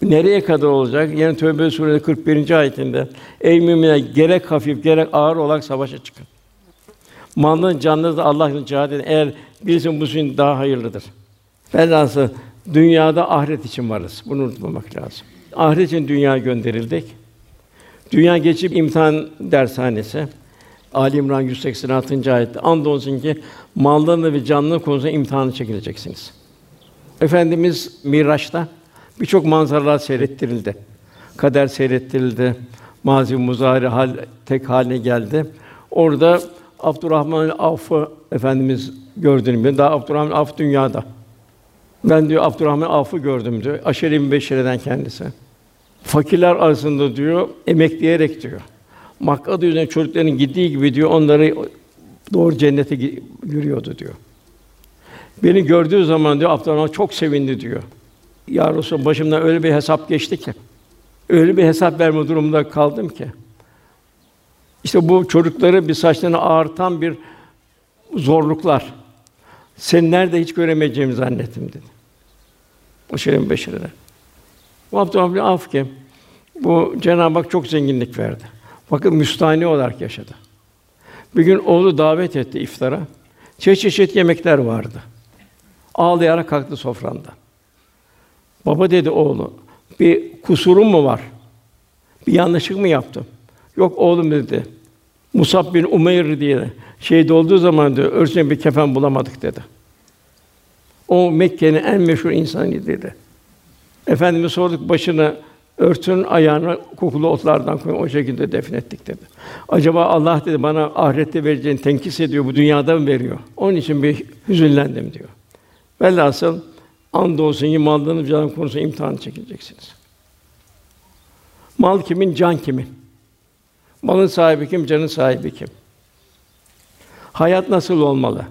nereye kadar olacak? Yani Tövbe Suresi 41. ayetinde ey müminler gerek hafif gerek ağır olarak savaşa çıkın. Malın canınızı Allah yolunda cihad edin. Eğer bilirsin bu sizin daha hayırlıdır. Velhâsıl dünyada ahiret için varız. Bunu unutmamak lazım. Ahiret için dünya gönderildik. Dünya geçip imtihan dershanesi. Ali İmran 186. ayette andolsun ki mallarını ve canlı konusunda imtihanı çekileceksiniz. Efendimiz Miraç'ta birçok manzaralar seyrettirildi. Kader seyrettirildi. Mazi muzari hal tek haline geldi. Orada Abdurrahman Avf'ı efendimiz gördüğünü daha Abdurrahman Avf dünyada. Ben diyor Abdurrahman Avf'ı gördüm diyor. Aşere-i Beşire'den kendisi. Fakirler arasında diyor emekleyerek diyor. Makka'da üzerine çocukların gittiği gibi diyor onları doğru cennete yürüyordu diyor. Beni gördüğü zaman diyor Abdurrahman çok sevindi diyor. Ya Resulallah başımdan öyle bir hesap geçti ki öyle bir hesap verme durumunda kaldım ki. İşte bu çocukları bir saçlarını ağartan bir zorluklar. Sen nerede hiç göremeyeceğimi zannettim dedi. O şeyin beşerine. Bu Abdullah bin ki bu Cenab-ı Hak çok zenginlik verdi. Fakat müstahni olarak yaşadı. Bir gün oğlu davet etti iftara. Çeşit çeşit yemekler vardı. Ağlayarak kalktı sofranda. Baba dedi oğlu, bir kusurum mu var? Bir yanlışlık mı yaptım? Yok oğlum dedi. Musab bin Umeyr diye şehit olduğu zaman diyor, örsün bir kefen bulamadık dedi. O Mekke'nin en meşhur insanıydı dedi. Efendimiz sorduk başını örtün ayağını kokulu otlardan koyun o şekilde defnettik dedi. Acaba Allah dedi bana ahirette vereceğini tenkis ediyor bu dünyada mı veriyor? Onun için bir hüzünlendim diyor. Velhasıl andolsun ki mallarınız canım konusunda imtihan çekileceksiniz. Mal kimin, can kimin? Malın sahibi kim, canın sahibi kim? Hayat nasıl olmalı?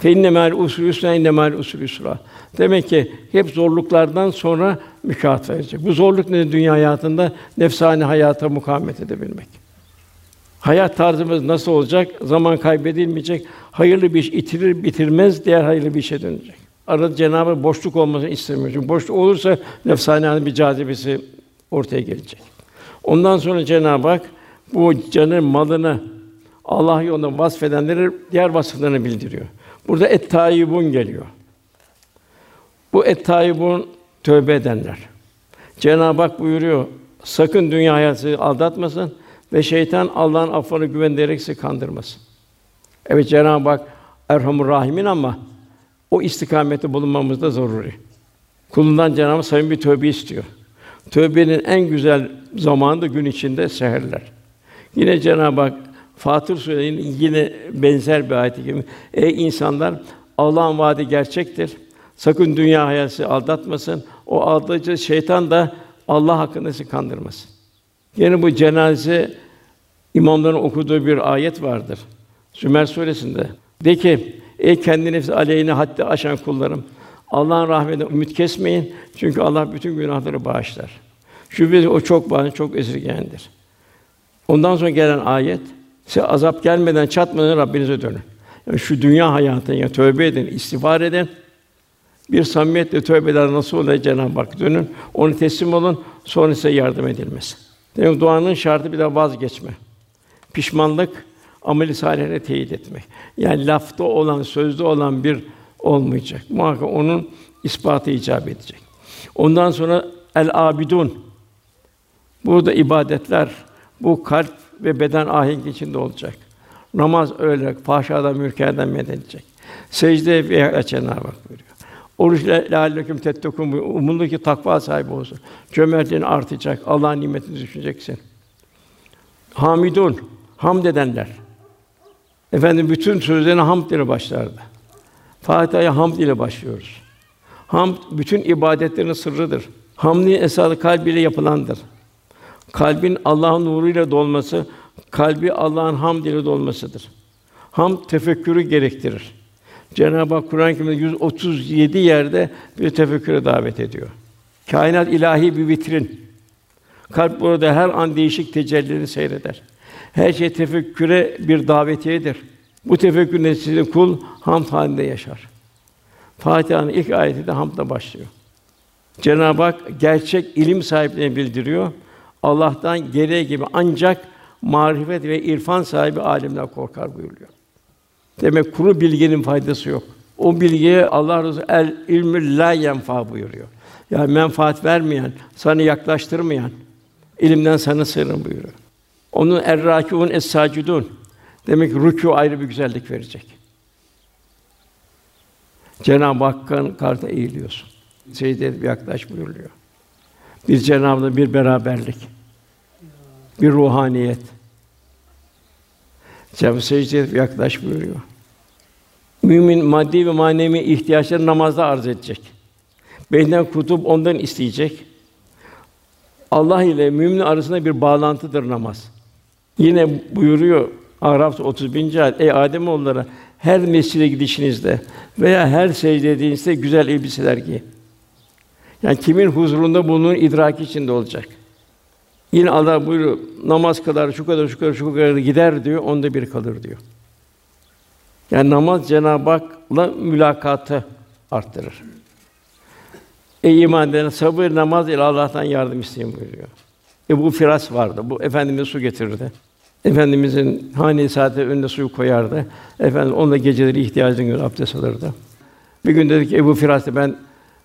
Feinne mel usri yusra inne mel usri yusra. Demek ki hep zorluklardan sonra mükafat verecek. Bu zorluk ne dünya hayatında? Nefsani hayata mukavemet edebilmek. Hayat tarzımız nasıl olacak? Zaman kaybedilmeyecek. Hayırlı bir iş itirir bitirmez diğer hayırlı bir işe dönecek. Arada Cenabı boşluk olmasını istemiyor. Çünkü boşluk olursa nefsani bir cazibesi ortaya gelecek. Ondan sonra Cenab-ı Hak bu canın malını Allah yolunda vasfedenleri diğer vasıflarını bildiriyor. Burada et geliyor. Bu et tövbe edenler. Cenab-ı Hak buyuruyor, sakın dünya hayatı aldatmasın ve şeytan Allah'ın affına güvenerek sizi kandırmasın. Evet Cenab-ı Hak Erhamur Rahimin ama o istikamette bulunmamız da zaruri. Kulundan Cenab-ı Hak samimi bir tövbe istiyor. Tövbenin en güzel zamanı da gün içinde seherler. Yine Cenab-ı Hak Fatır Suresi'nin yine benzer bir ayet gibi. Ey insanlar, Allah'ın vaadi gerçektir. Sakın dünya hayatı aldatmasın. O aldatıcı şeytan da Allah hakkında sizi kandırmasın. Yine bu cenaze imamların okuduğu bir ayet vardır. Sümer suresinde. De ki, ey kendi nefsi aleyhine haddi aşan kullarım, Allah'ın rahmetine ümit kesmeyin. Çünkü Allah bütün günahları bağışlar. Şüphesiz o çok bağlı, çok esirgeyendir. Ondan sonra gelen ayet, size azap gelmeden çatmadan Rabbinize dönün. Yani şu dünya hayatına ya tövbe edin, istiğfar edin. Bir samimiyetle tövbe eder nasıl olur Cenab-ı Hak dönün. Onu teslim olun, sonra size yardım edilmesi. Demek duanın şartı bir de vazgeçme. Pişmanlık ameli salihine teyit etmek. Yani lafta olan, sözde olan bir olmayacak. Muhakkak onun ispatı icap edecek. Ondan sonra el abidun. Burada ibadetler bu kalp ve beden ahenk içinde olacak. Namaz öyle fahşadan, mürkerden men edilecek. Secde ve Cenab-ı Hak buyuruyor. Oruç lealleküm tettekûn umulur ki takva sahibi olsun. Cömertliğin artacak, Allah'ın nimetini düşüneceksin. Hamidun, hamd edenler. Efendim bütün sözlerine hamd ile başlardı. Fatiha'ya hamd ile başlıyoruz. Hamd bütün ibadetlerin sırrıdır. Hamdin esası kalb ile yapılandır. Kalbin Allah'ın nuruyla dolması, kalbi Allah'ın hamd ile dolmasıdır. Hamd tefekkürü gerektirir. Cenab-ı Hak Kur'an-ı Kerim'de 137 yerde bir tefekküre davet ediyor. Kainat ilahi bir vitrin. Kalp burada her an değişik tecellileri seyreder. Her şey tefekküre bir davetiyedir. Bu tefekkür neticesinde kul hamd halinde yaşar. Fatiha'nın ilk ayeti de hamdla başlıyor. Cenab-ı Hak gerçek ilim sahiplerine bildiriyor. Allah'tan gereği gibi ancak marifet ve irfan sahibi alimler korkar buyuruyor. Demek kuru bilginin faydası yok. O bilgiye Allah Resulü el ilmü la yenfa buyuruyor. Yani menfaat vermeyen, sana yaklaştırmayan ilimden sana sığırın buyuruyor. Onun errakûn es-sâcidûn. Demek ki rükû ayrı bir güzellik verecek. Cenab-ı Hakk'ın karşısına eğiliyorsun. Secde bir yaklaş buyuruyor. Bir Cenab-ı bir beraberlik. Bir ruhaniyet. Cenab-ı secde yaklaş buyuruyor. Mümin maddi ve manevi ihtiyaçları namazda arz edecek. Benden kutup ondan isteyecek. Allah ile mümin arasında bir bağlantıdır namaz. Yine buyuruyor Araf 31. ayet Ey Adem oğulları her mescide gidişinizde veya her secde güzel elbiseler giyin. Yani kimin huzurunda bunun idraki içinde olacak. Yine Allah buyuruyor namaz kadar şu kadar şu kadar şu kadar gider diyor, onda bir kalır diyor. Yani namaz Cenab-ı Hak'la mülakatı arttırır. Ey iman eden sabır namaz ile Allah'tan yardım isteyin buyuruyor. Ebu Firas vardı. Bu efendimiz su getirirdi. Efendimizin hane saati önüne suyu koyardı. Efendim onunla geceleri ihtiyacını göre abdest alırdı. Bir gün dedi ki Ebu Firas ben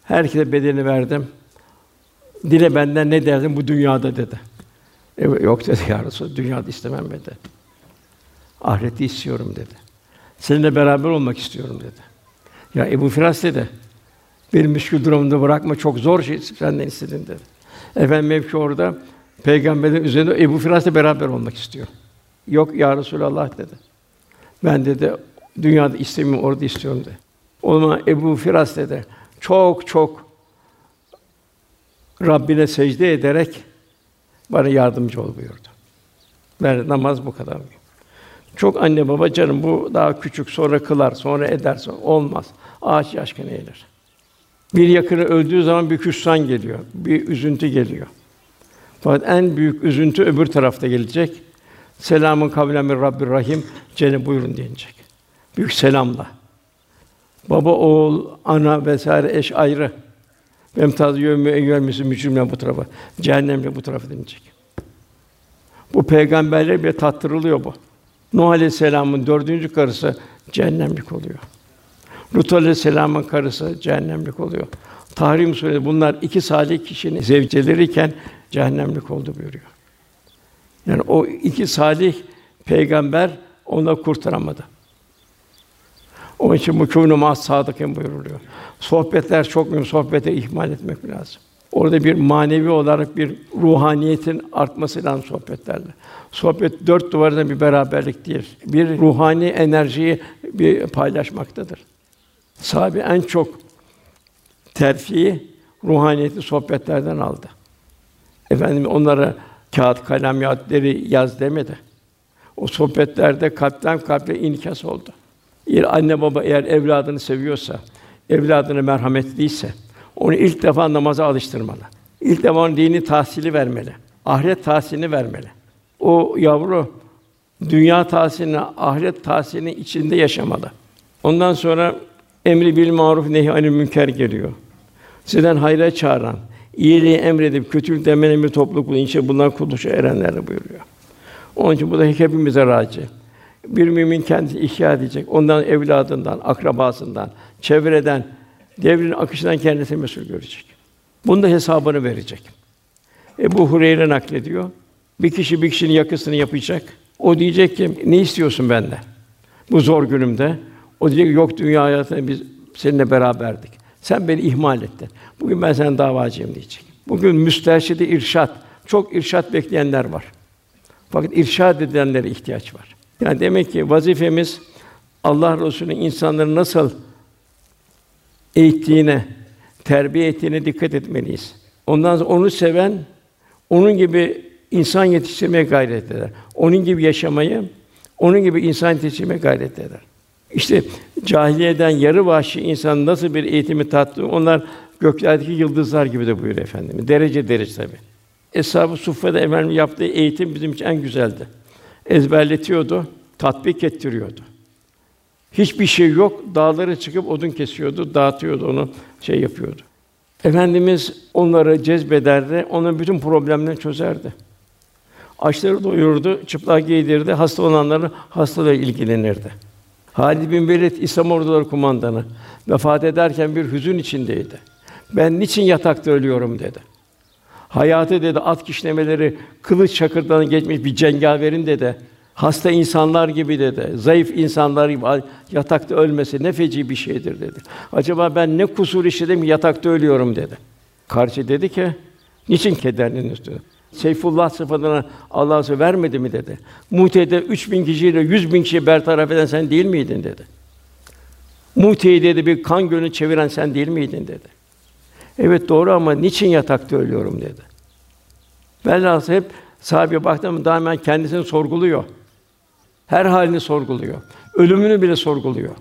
herkese bedelini verdim. Dile benden ne derdim bu dünyada dedi. E, yok dedi ya Resulallah, dünyada istemem dedi. Ahireti istiyorum dedi. Seninle beraber olmak istiyorum dedi. Ya Ebu Firas dedi. Benim müşkül durumunda bırakma çok zor şey senden istedim dedi. Efendim mevki orada peygamberin üzerinde Ebu Firas'la beraber olmak istiyor. Yok ya Resulallah dedi. Ben dedi dünyada istemiyorum orada istiyorum dedi. O zaman Ebu Firas dedi çok çok Rabbine secde ederek bana yardımcı ol buyurdu. Ben namaz bu kadar mı? Çok anne baba canım bu daha küçük sonra kılar sonra ederse olmaz. Ağaç yaşkın eğilir. Bir yakını öldüğü zaman bir hüsran geliyor, bir üzüntü geliyor. Fakat en büyük üzüntü öbür tarafta gelecek. Selamun kavlen min Rabbir Rahim cennet buyurun diyecek. Büyük selamla. Baba, oğul, ana vesaire eş ayrı. Emtaz yevmi eyyel mücrimler bu tarafa. Cehennemle bu tarafa denilecek. Bu peygamberler bir tattırılıyor bu. Nuh Aleyhisselam'ın dördüncü karısı cehennemlik oluyor. Lut Aleyhisselam'ın karısı cehennemlik oluyor. Tahrim Suresi bunlar iki salih kişinin zevceleriyken cehennemlik oldu buyuruyor. Yani o iki salih peygamber onu kurtaramadı. Onun için mükûnû mâ sadıkın buyuruluyor. Sohbetler çok mühim, sohbete ihmal etmek lazım. Orada bir manevi olarak bir ruhaniyetin artması lazım sohbetlerle. Sohbet dört duvarda bir beraberlik. Bir ruhani enerjiyi bir paylaşmaktadır. Sahabe en çok terfiyi ruhaniyeti sohbetlerden aldı. Efendim onlara kağıt kalem yahutleri yaz demedi. O sohbetlerde kalpten kalple inikas oldu. Bir anne baba eğer evladını seviyorsa, evladını merhametliyse, onu ilk defa namaza alıştırmalı. İlk defa dini tahsili vermeli. Ahiret tahsilini vermeli. O yavru dünya tahsilini, ahiret tahsilini içinde yaşamalı. Ondan sonra emri bil maruf nehi anil münker geliyor. Sizden hayra çağıran, iyiliği emredip kötülük demen emri topluluk bulun. İşte bunlar buyuruyor. Onun için bu da hepimize raci. Bir mümin kendisi ihya edecek. Ondan evladından, akrabasından, çevreden, devrin akışından kendisi mesul görecek. Bunda hesabını verecek. Ebu Hureyre naklediyor. Bir kişi bir kişinin yakısını yapacak. O diyecek ki ne istiyorsun benden? Bu zor günümde. O diyecek yok dünya hayatında biz seninle beraberdik. Sen beni ihmal ettin. Bugün ben senin davacıyım diyecek. Bugün müsterşidi irşat, çok irşat bekleyenler var. Fakat irşad edilenlere ihtiyaç var. Yani demek ki vazifemiz Allah Resulü'nün insanları nasıl eğittiğine, terbiye ettiğine dikkat etmeliyiz. Ondan sonra onu seven, onun gibi insan yetiştirmeye gayret eder. Onun gibi yaşamayı, onun gibi insan yetiştirmeye gayret eder. İşte cahiliyeden yarı vahşi insan nasıl bir eğitimi tattı, onlar göklerdeki yıldızlar gibi de buyuruyor efendim. Derece derece tabi. Eshab-ı Suffa'da efendim yaptığı eğitim bizim için en güzeldi. Ezberletiyordu, tatbik ettiriyordu. Hiçbir şey yok, dağlara çıkıp odun kesiyordu, dağıtıyordu onu, şey yapıyordu. Efendimiz onları cezbederdi, onun bütün problemlerini çözerdi. Açları doyurdu, çıplak giydirdi, hasta olanların hastalığı ilgilenirdi. Halid bin Velid İslam orduları kumandanı vefat ederken bir hüzün içindeydi. Ben niçin yatakta ölüyorum dedi. Hayatı dedi at kişnemeleri kılıç çakırdan geçmiş bir cengaverin dedi. Hasta insanlar gibi dedi. Zayıf insanlar gibi yatakta ölmesi ne feci bir şeydir dedi. Acaba ben ne kusur işledim yatakta ölüyorum dedi. Karşı dedi ki niçin kederleniyorsun? dedi. Seyfullah sıfatına Allah'a vermedi mi dedi. Mute'de 3000 kişiyle 100 bin kişiyi bertaraf eden sen değil miydin dedi. Mute'yi dedi bir kan gölünü çeviren sen değil miydin dedi. Evet doğru ama niçin yatakta ölüyorum dedi. Velhâsıl hep sahibi baktım daima kendisini sorguluyor. Her halini sorguluyor. Ölümünü bile sorguluyor.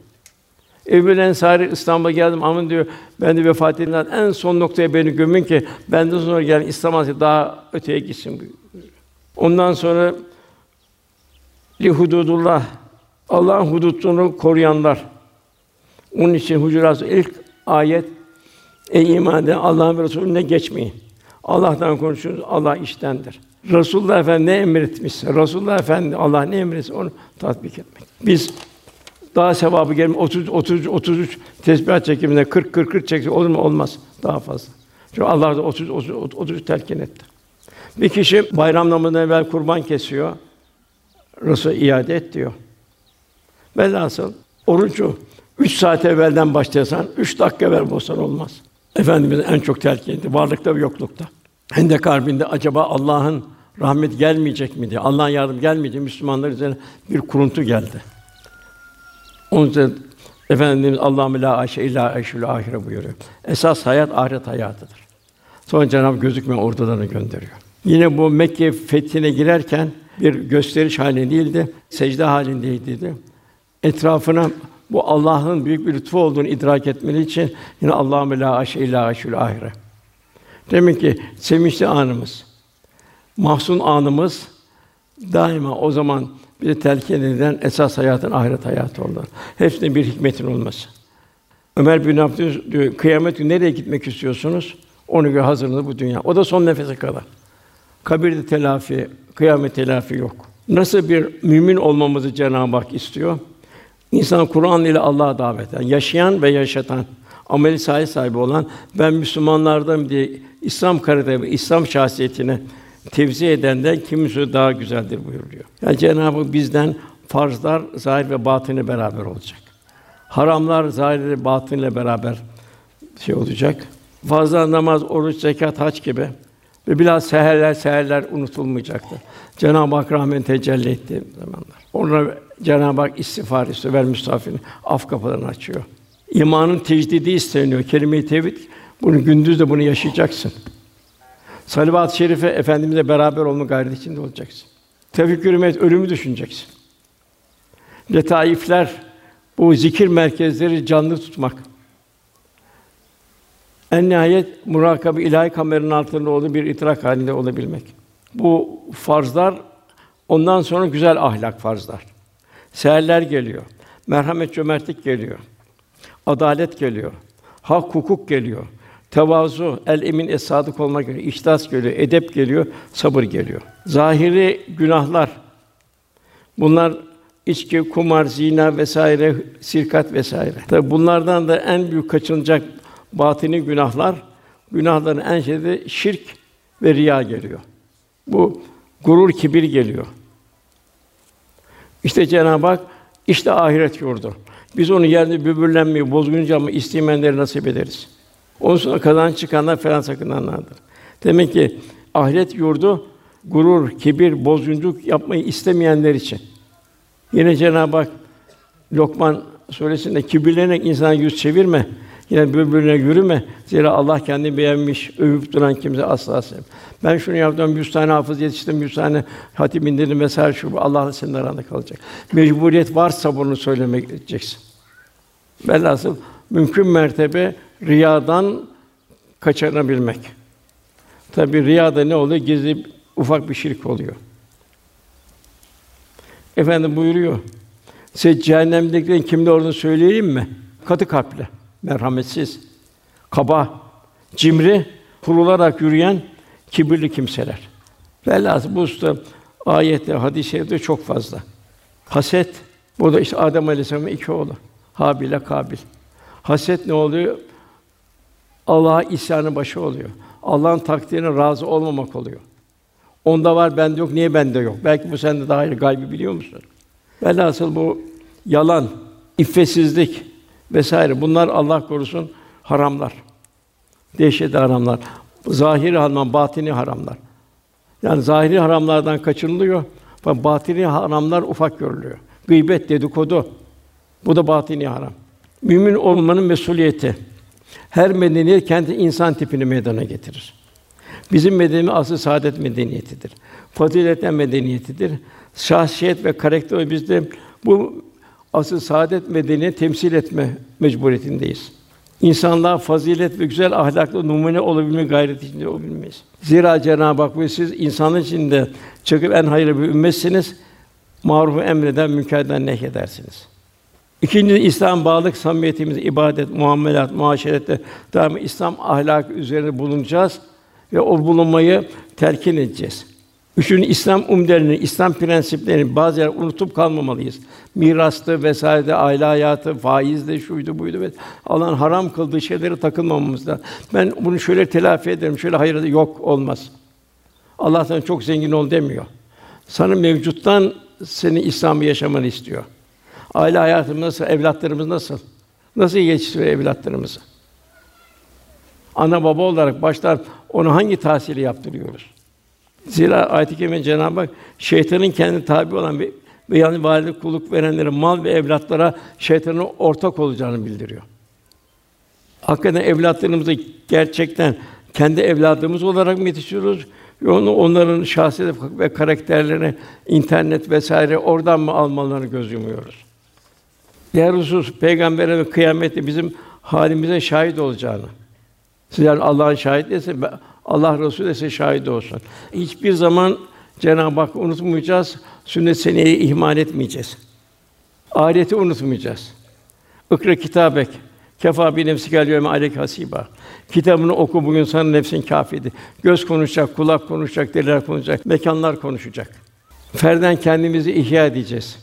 Ebu Ensari İstanbul'a geldim aman diyor ben de vefat edilen en son noktaya beni gömün ki benden sonra gelen İslam daha öteye gitsin. Ondan sonra li hududullah Allah'ın hudutunu koruyanlar. Onun için Hucurat ilk ayet Ey iman eden Allah'ın ve Resulüne geçmeyin. Allah'tan konuşuyoruz, Allah iştendir. Resulullah Efendi ne emretmişse, Resulullah Efendi Allah ne emretmişse onu tatbik etmek. Biz daha sevabı gelmiş 30 30 33 tesbihat çekiminde 40 40 40 çeksek olur mu? Olmaz. Daha fazla. Çünkü Allah da 30 30 33 telkin etti. Bir kişi bayram namazından evvel kurban kesiyor. Resul iade et diyor. Velhasıl orucu üç saat evvelden başlasan, üç dakika evvel bozsan olmaz. Efendimiz en çok etti, varlıkta ve yoklukta. Hendek Harbi'nde acaba Allah'ın rahmet gelmeyecek mi diye, Allah'ın yardım gelmeyecek mi? Müslümanlar üzerine bir kuruntu geldi. Onun için Efendimiz Allah'ım la aşe illa aşul ahire buyuruyor. Esas hayat ahiret hayatıdır. Sonra Cenab-ı gözükmeyen ordularını gönderiyor. Yine bu Mekke fethine girerken bir gösteriş halinde değildi, secde halindeydi. Etrafına bu Allah'ın büyük bir lütfu olduğunu idrak etmeli için yine Allah'ım la aşe illa aşul ahire. Demek ki sevinçli anımız, mahzun anımız daima o zaman bize telkin edilen esas hayatın ahiret hayatı olan. Hepsinde bir hikmetin olması. Ömer bin Abdülaziz diyor, kıyamet günü nereye gitmek istiyorsunuz? Onu göre hazırlığı bu dünya. O da son nefese kadar. Kabirde telafi, kıyamet telafi yok. Nasıl bir mümin olmamızı Cenab-ı Hak istiyor? İnsan Kur'an ile Allah'a davet eden, yaşayan ve yaşatan, ameli sahi sahibi olan ben Müslümanlardan diye İslam karakterini, İslam şahsiyetini tevzi edenden kimisi daha güzeldir buyuruyor. Yani Cenab-ı bizden farzlar zahir ve batını beraber olacak. Haramlar zahir ve batın ile beraber şey olacak. Fazla namaz, oruç, zekat, hac gibi ve biraz seherler, seherler unutulmayacaktır. Cenab-ı Hak rahmet tecelli ettiği zamanlar. Ona Cenab-ı Hak istiğfar istiyor, ver müstafirin af kapılarını açıyor. İmanın tecdidi isteniyor. Kelime-i tevhid bunu gündüz de bunu yaşayacaksın. Salavat-ı şerife efendimizle beraber olma gayreti içinde olacaksın. Tefekkür et, ölümü düşüneceksin. Letaifler, bu zikir merkezleri canlı tutmak. En nihayet murakabe ilahi kameranın altında olduğu bir itirak halinde olabilmek. Bu farzlar ondan sonra güzel ahlak farzlar. Seherler geliyor. Merhamet, cömertlik geliyor. Adalet geliyor. Hak, hukuk geliyor. Tevazu, el emin es olmak geliyor. İhlas geliyor, edep geliyor, sabır geliyor. Zahiri günahlar. Bunlar içki, kumar, zina vesaire, sirkat vesaire. Tabi bunlardan da en büyük kaçınacak batini günahlar, günahların en şeyde şirk ve riya geliyor. Bu gurur, kibir geliyor. İşte Cenab-ı Hak işte ahiret yurdu. Biz onu yerde böbürlenmeyi, bozgunca ama isteyenleri nasip ederiz. Onun sonra kazanç çıkanlar falan sakınanlardır. Demek ki ahiret yurdu gurur, kibir, bozgunculuk yapmayı istemeyenler için. Yine Cenab-ı Hak Lokman suresinde kibirlenerek insana yüz çevirme. Yine birbirine yürüme. Zira Allah kendini beğenmiş, övüp duran kimse asla sevmez. Ben şunu yaptım, yüz tane hafız yetiştim, yüz tane hatip indirdim mesela şu Allah'la senin aranda kalacak. Mecburiyet varsa bunu söylemek edeceksin. Velhasıl mümkün mertebe riyadan kaçınabilmek. Tabi riyada ne oluyor? Gizli ufak bir şirk oluyor. Efendim buyuruyor. Size cehennemdekilerin kimde olduğunu söyleyeyim mi? Katı kalpli, merhametsiz, kaba, cimri, kurularak yürüyen kibirli kimseler. Velhâsıl bu usta ayette, hadis-i çok fazla. Haset, bu da işte Adem Aleyhisselam'ın iki oğlu. Habil ile Kabil. Haset ne oluyor? Allah'a isyanın başı oluyor. Allah'ın takdirine razı olmamak oluyor. Onda var, bende yok. Niye bende yok? Belki bu sende daha iyi gaybı biliyor musun? Velhasıl bu yalan, iffetsizlik vesaire bunlar Allah korusun haramlar. Dehşetli haramlar. Zahiri haram, batini haramlar. Yani zahiri haramlardan kaçınılıyor. Fakat batini haramlar ufak görülüyor. Gıybet, dedikodu. Bu da batini haram. Mümin olmanın mesuliyeti. Her medeniyet kendi insan tipini meydana getirir. Bizim medeniyetimiz asıl saadet medeniyetidir. Faziletten medeniyetidir. Şahsiyet ve karakter bizde bu asıl saadet medeniyeti temsil etme mecburiyetindeyiz. İnsanlığa fazilet ve güzel ahlaklı numune olabilme gayreti içinde olabilmeyiz. Zira Cenab-ı Hak siz insanın içinde çıkıp en hayırlı bir ümmetsiniz. Marufu emreden, münkerden nehyedersiniz. İkinci İslam bağlılık samimiyetimiz ibadet, muamelat, muaşerette daim İslam ahlak üzerine bulunacağız ve o bulunmayı telkin edeceğiz. Üçüncü İslam umdelerini, İslam prensiplerini bazı yer unutup kalmamalıyız. Mirastı vesaire, aile hayatı, faizdi, şuydu buydu ve Allah'ın haram kıldığı şeylere takılmamamız lazım. Ben bunu şöyle telafi ederim, şöyle hayır yok olmaz. Allah sana çok zengin ol demiyor. Sana mevcuttan seni İslam'ı yaşamanı istiyor. Aile hayatımız nasıl, evlatlarımız nasıl? Nasıl yetiştiriyor evlatlarımızı? Ana baba olarak başlar onu hangi tahsili yaptırıyoruz? Zira ayet-i kerime Cenab-ı Hak şeytanın kendi tabi olan ve, ve yani valide kulluk verenlere mal ve evlatlara şeytanın ortak olacağını bildiriyor. Hakikaten evlatlarımızı gerçekten kendi evladımız olarak mı yetiştiriyoruz? Onu onların şahsiyet ve karakterlerini internet vesaire oradan mı almalarını göz yumuyoruz? Diğer husus peygambere ve kıyamette bizim halimize şahit olacağını. Sizler Allah'ın şahit ise Allah Resulü ise şahit olsun. Hiçbir zaman Cenab-ı Hak unutmayacağız. Sünnet seneyi ihmal etmeyeceğiz. Ahireti unutmayacağız. Ikra kitabek. Kefa bi nefsike yevme aleyk hasiba. Kitabını oku bugün sana nefsin kâfidir. Göz konuşacak, kulak konuşacak, diller konuşacak, mekanlar konuşacak. Ferden kendimizi ihya edeceğiz.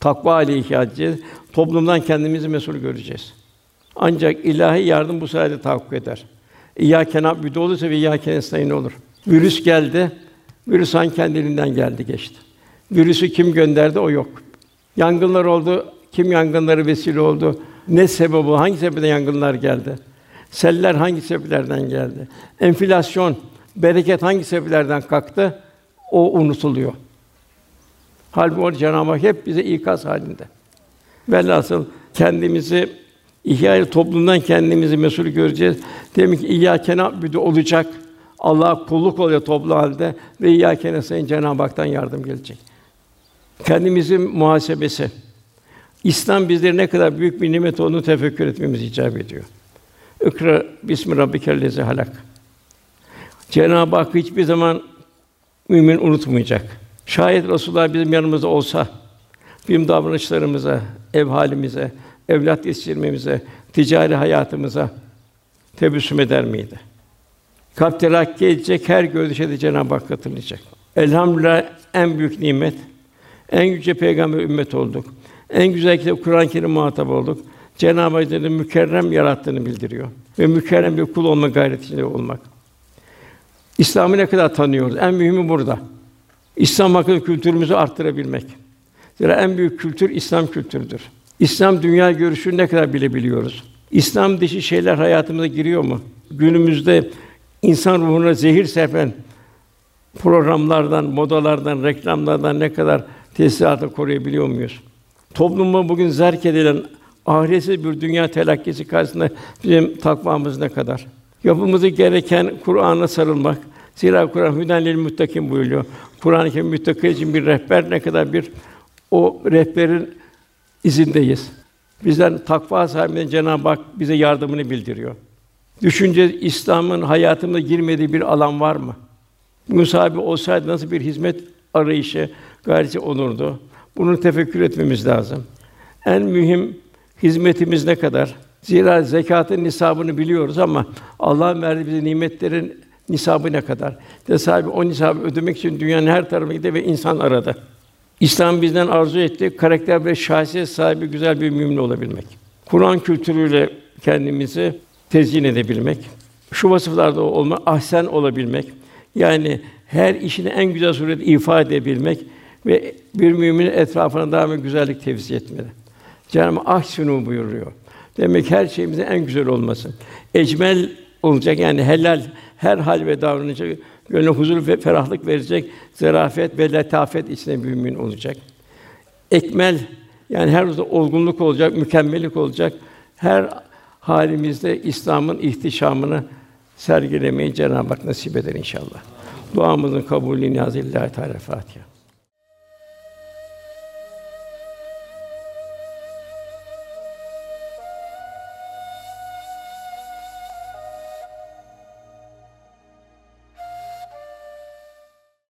Takva ile ihya edeceğiz. Toplumdan kendimizi mesul göreceğiz. Ancak ilahi yardım bu sayede tahakkuk eder. İyyâke na'budu olursa ve iyyâke nestaîn olur. Virüs geldi. Virüs hangi kendiliğinden geldi geçti. Virüsü kim gönderdi o yok. Yangınlar oldu. Kim yangınları vesile oldu? Ne sebebi? Hangi sebepten yangınlar geldi? Seller hangi sebeplerden geldi? Enflasyon, bereket hangi sebeplerden kalktı? O unutuluyor. Halbuki Cenab-ı Hak hep bize ikaz halinde. Velhasıl kendimizi İhya toplumdan kendimizi mesul göreceğiz. Demek ki İyyâke na'budu olacak. Allah kulluk oluyor toplu halde ve İyyâke nestaîn Cenab-ı Hak'tan yardım gelecek. Kendimizin muhasebesi. İslam bizlere ne kadar büyük bir nimet olduğunu tefekkür etmemiz icap ediyor. İkra bismi rabbikellezi halak. Cenab-ı Hak hiçbir zaman mümin unutmayacak. Şayet Resulullah bizim yanımızda olsa, bizim davranışlarımıza, ev halimize, evlat yetiştirmemize, ticari hayatımıza tebessüm eder miydi? Kalp terakki edecek, her görüşe de Cenab-ı Hak hatırlayacak. Elhamdülillah en büyük nimet, en yüce peygamber ümmet olduk. En güzel kitap Kur'an-ı Kerim muhatap olduk. Cenab-ı Hak'ın mükerrem yarattığını bildiriyor ve mükerrem bir kul olma gayretinde olmak. İslam'ı ne kadar tanıyoruz? En mühimi burada. İslam hakkında kültürümüzü arttırabilmek. Zira en büyük kültür İslam kültürüdür. İslam dünya görüşünü ne kadar bilebiliyoruz? İslam dışı şeyler hayatımıza giriyor mu? Günümüzde insan ruhuna zehir serpen programlardan, modalardan, reklamlardan ne kadar tesisatı koruyabiliyor muyuz? Toplumu bugün zerk edilen ahiretsiz bir dünya telakkisi karşısında bizim takvamız ne kadar? Yapılması gereken Kur'an'a sarılmak. Zira Kur'an hüden lil muttakin buyuruyor. Kur'an-ı Kerim için bir rehber ne kadar bir o rehberin izindeyiz. Bizden takva sahibinden Cenab-ı Hak bize yardımını bildiriyor. Düşünce İslam'ın hayatımıza girmediği bir alan var mı? Bugün sahibi olsaydı nasıl bir hizmet arayışı, gayreti olurdu? Bunu tefekkür etmemiz lazım. En mühim hizmetimiz ne kadar? Zira zekatın nisabını biliyoruz ama Allah'ın verdiği bize nimetlerin nisabı ne kadar? De sahibi o nisabı ödemek için dünyanın her tarafına gitti ve insan aradı. İslam bizden arzu etti, karakter ve şahsiyet sahibi güzel bir mümin olabilmek. Kur'an kültürüyle kendimizi tezyin edebilmek. Şu vasıflarda olma, ahsen olabilmek. Yani her işini en güzel surette ifade edebilmek ve bir müminin etrafına daima güzellik tevzi etmeli. Cenab-ı ahsinu buyuruyor. Demek her şeyimizin en güzel olması. Ecmel olacak yani helal her hal ve davranışa gönlüne huzur ve ferahlık verecek, zarafet ve letafet içinde mümin olacak. Ekmel yani her olgunluk olacak, mükemmellik olacak. Her halimizde İslam'ın ihtişamını sergilemeyi Cenab-ı Hak nasip eder inşallah. Duamızın kabulü niyazı Teala Fatiha.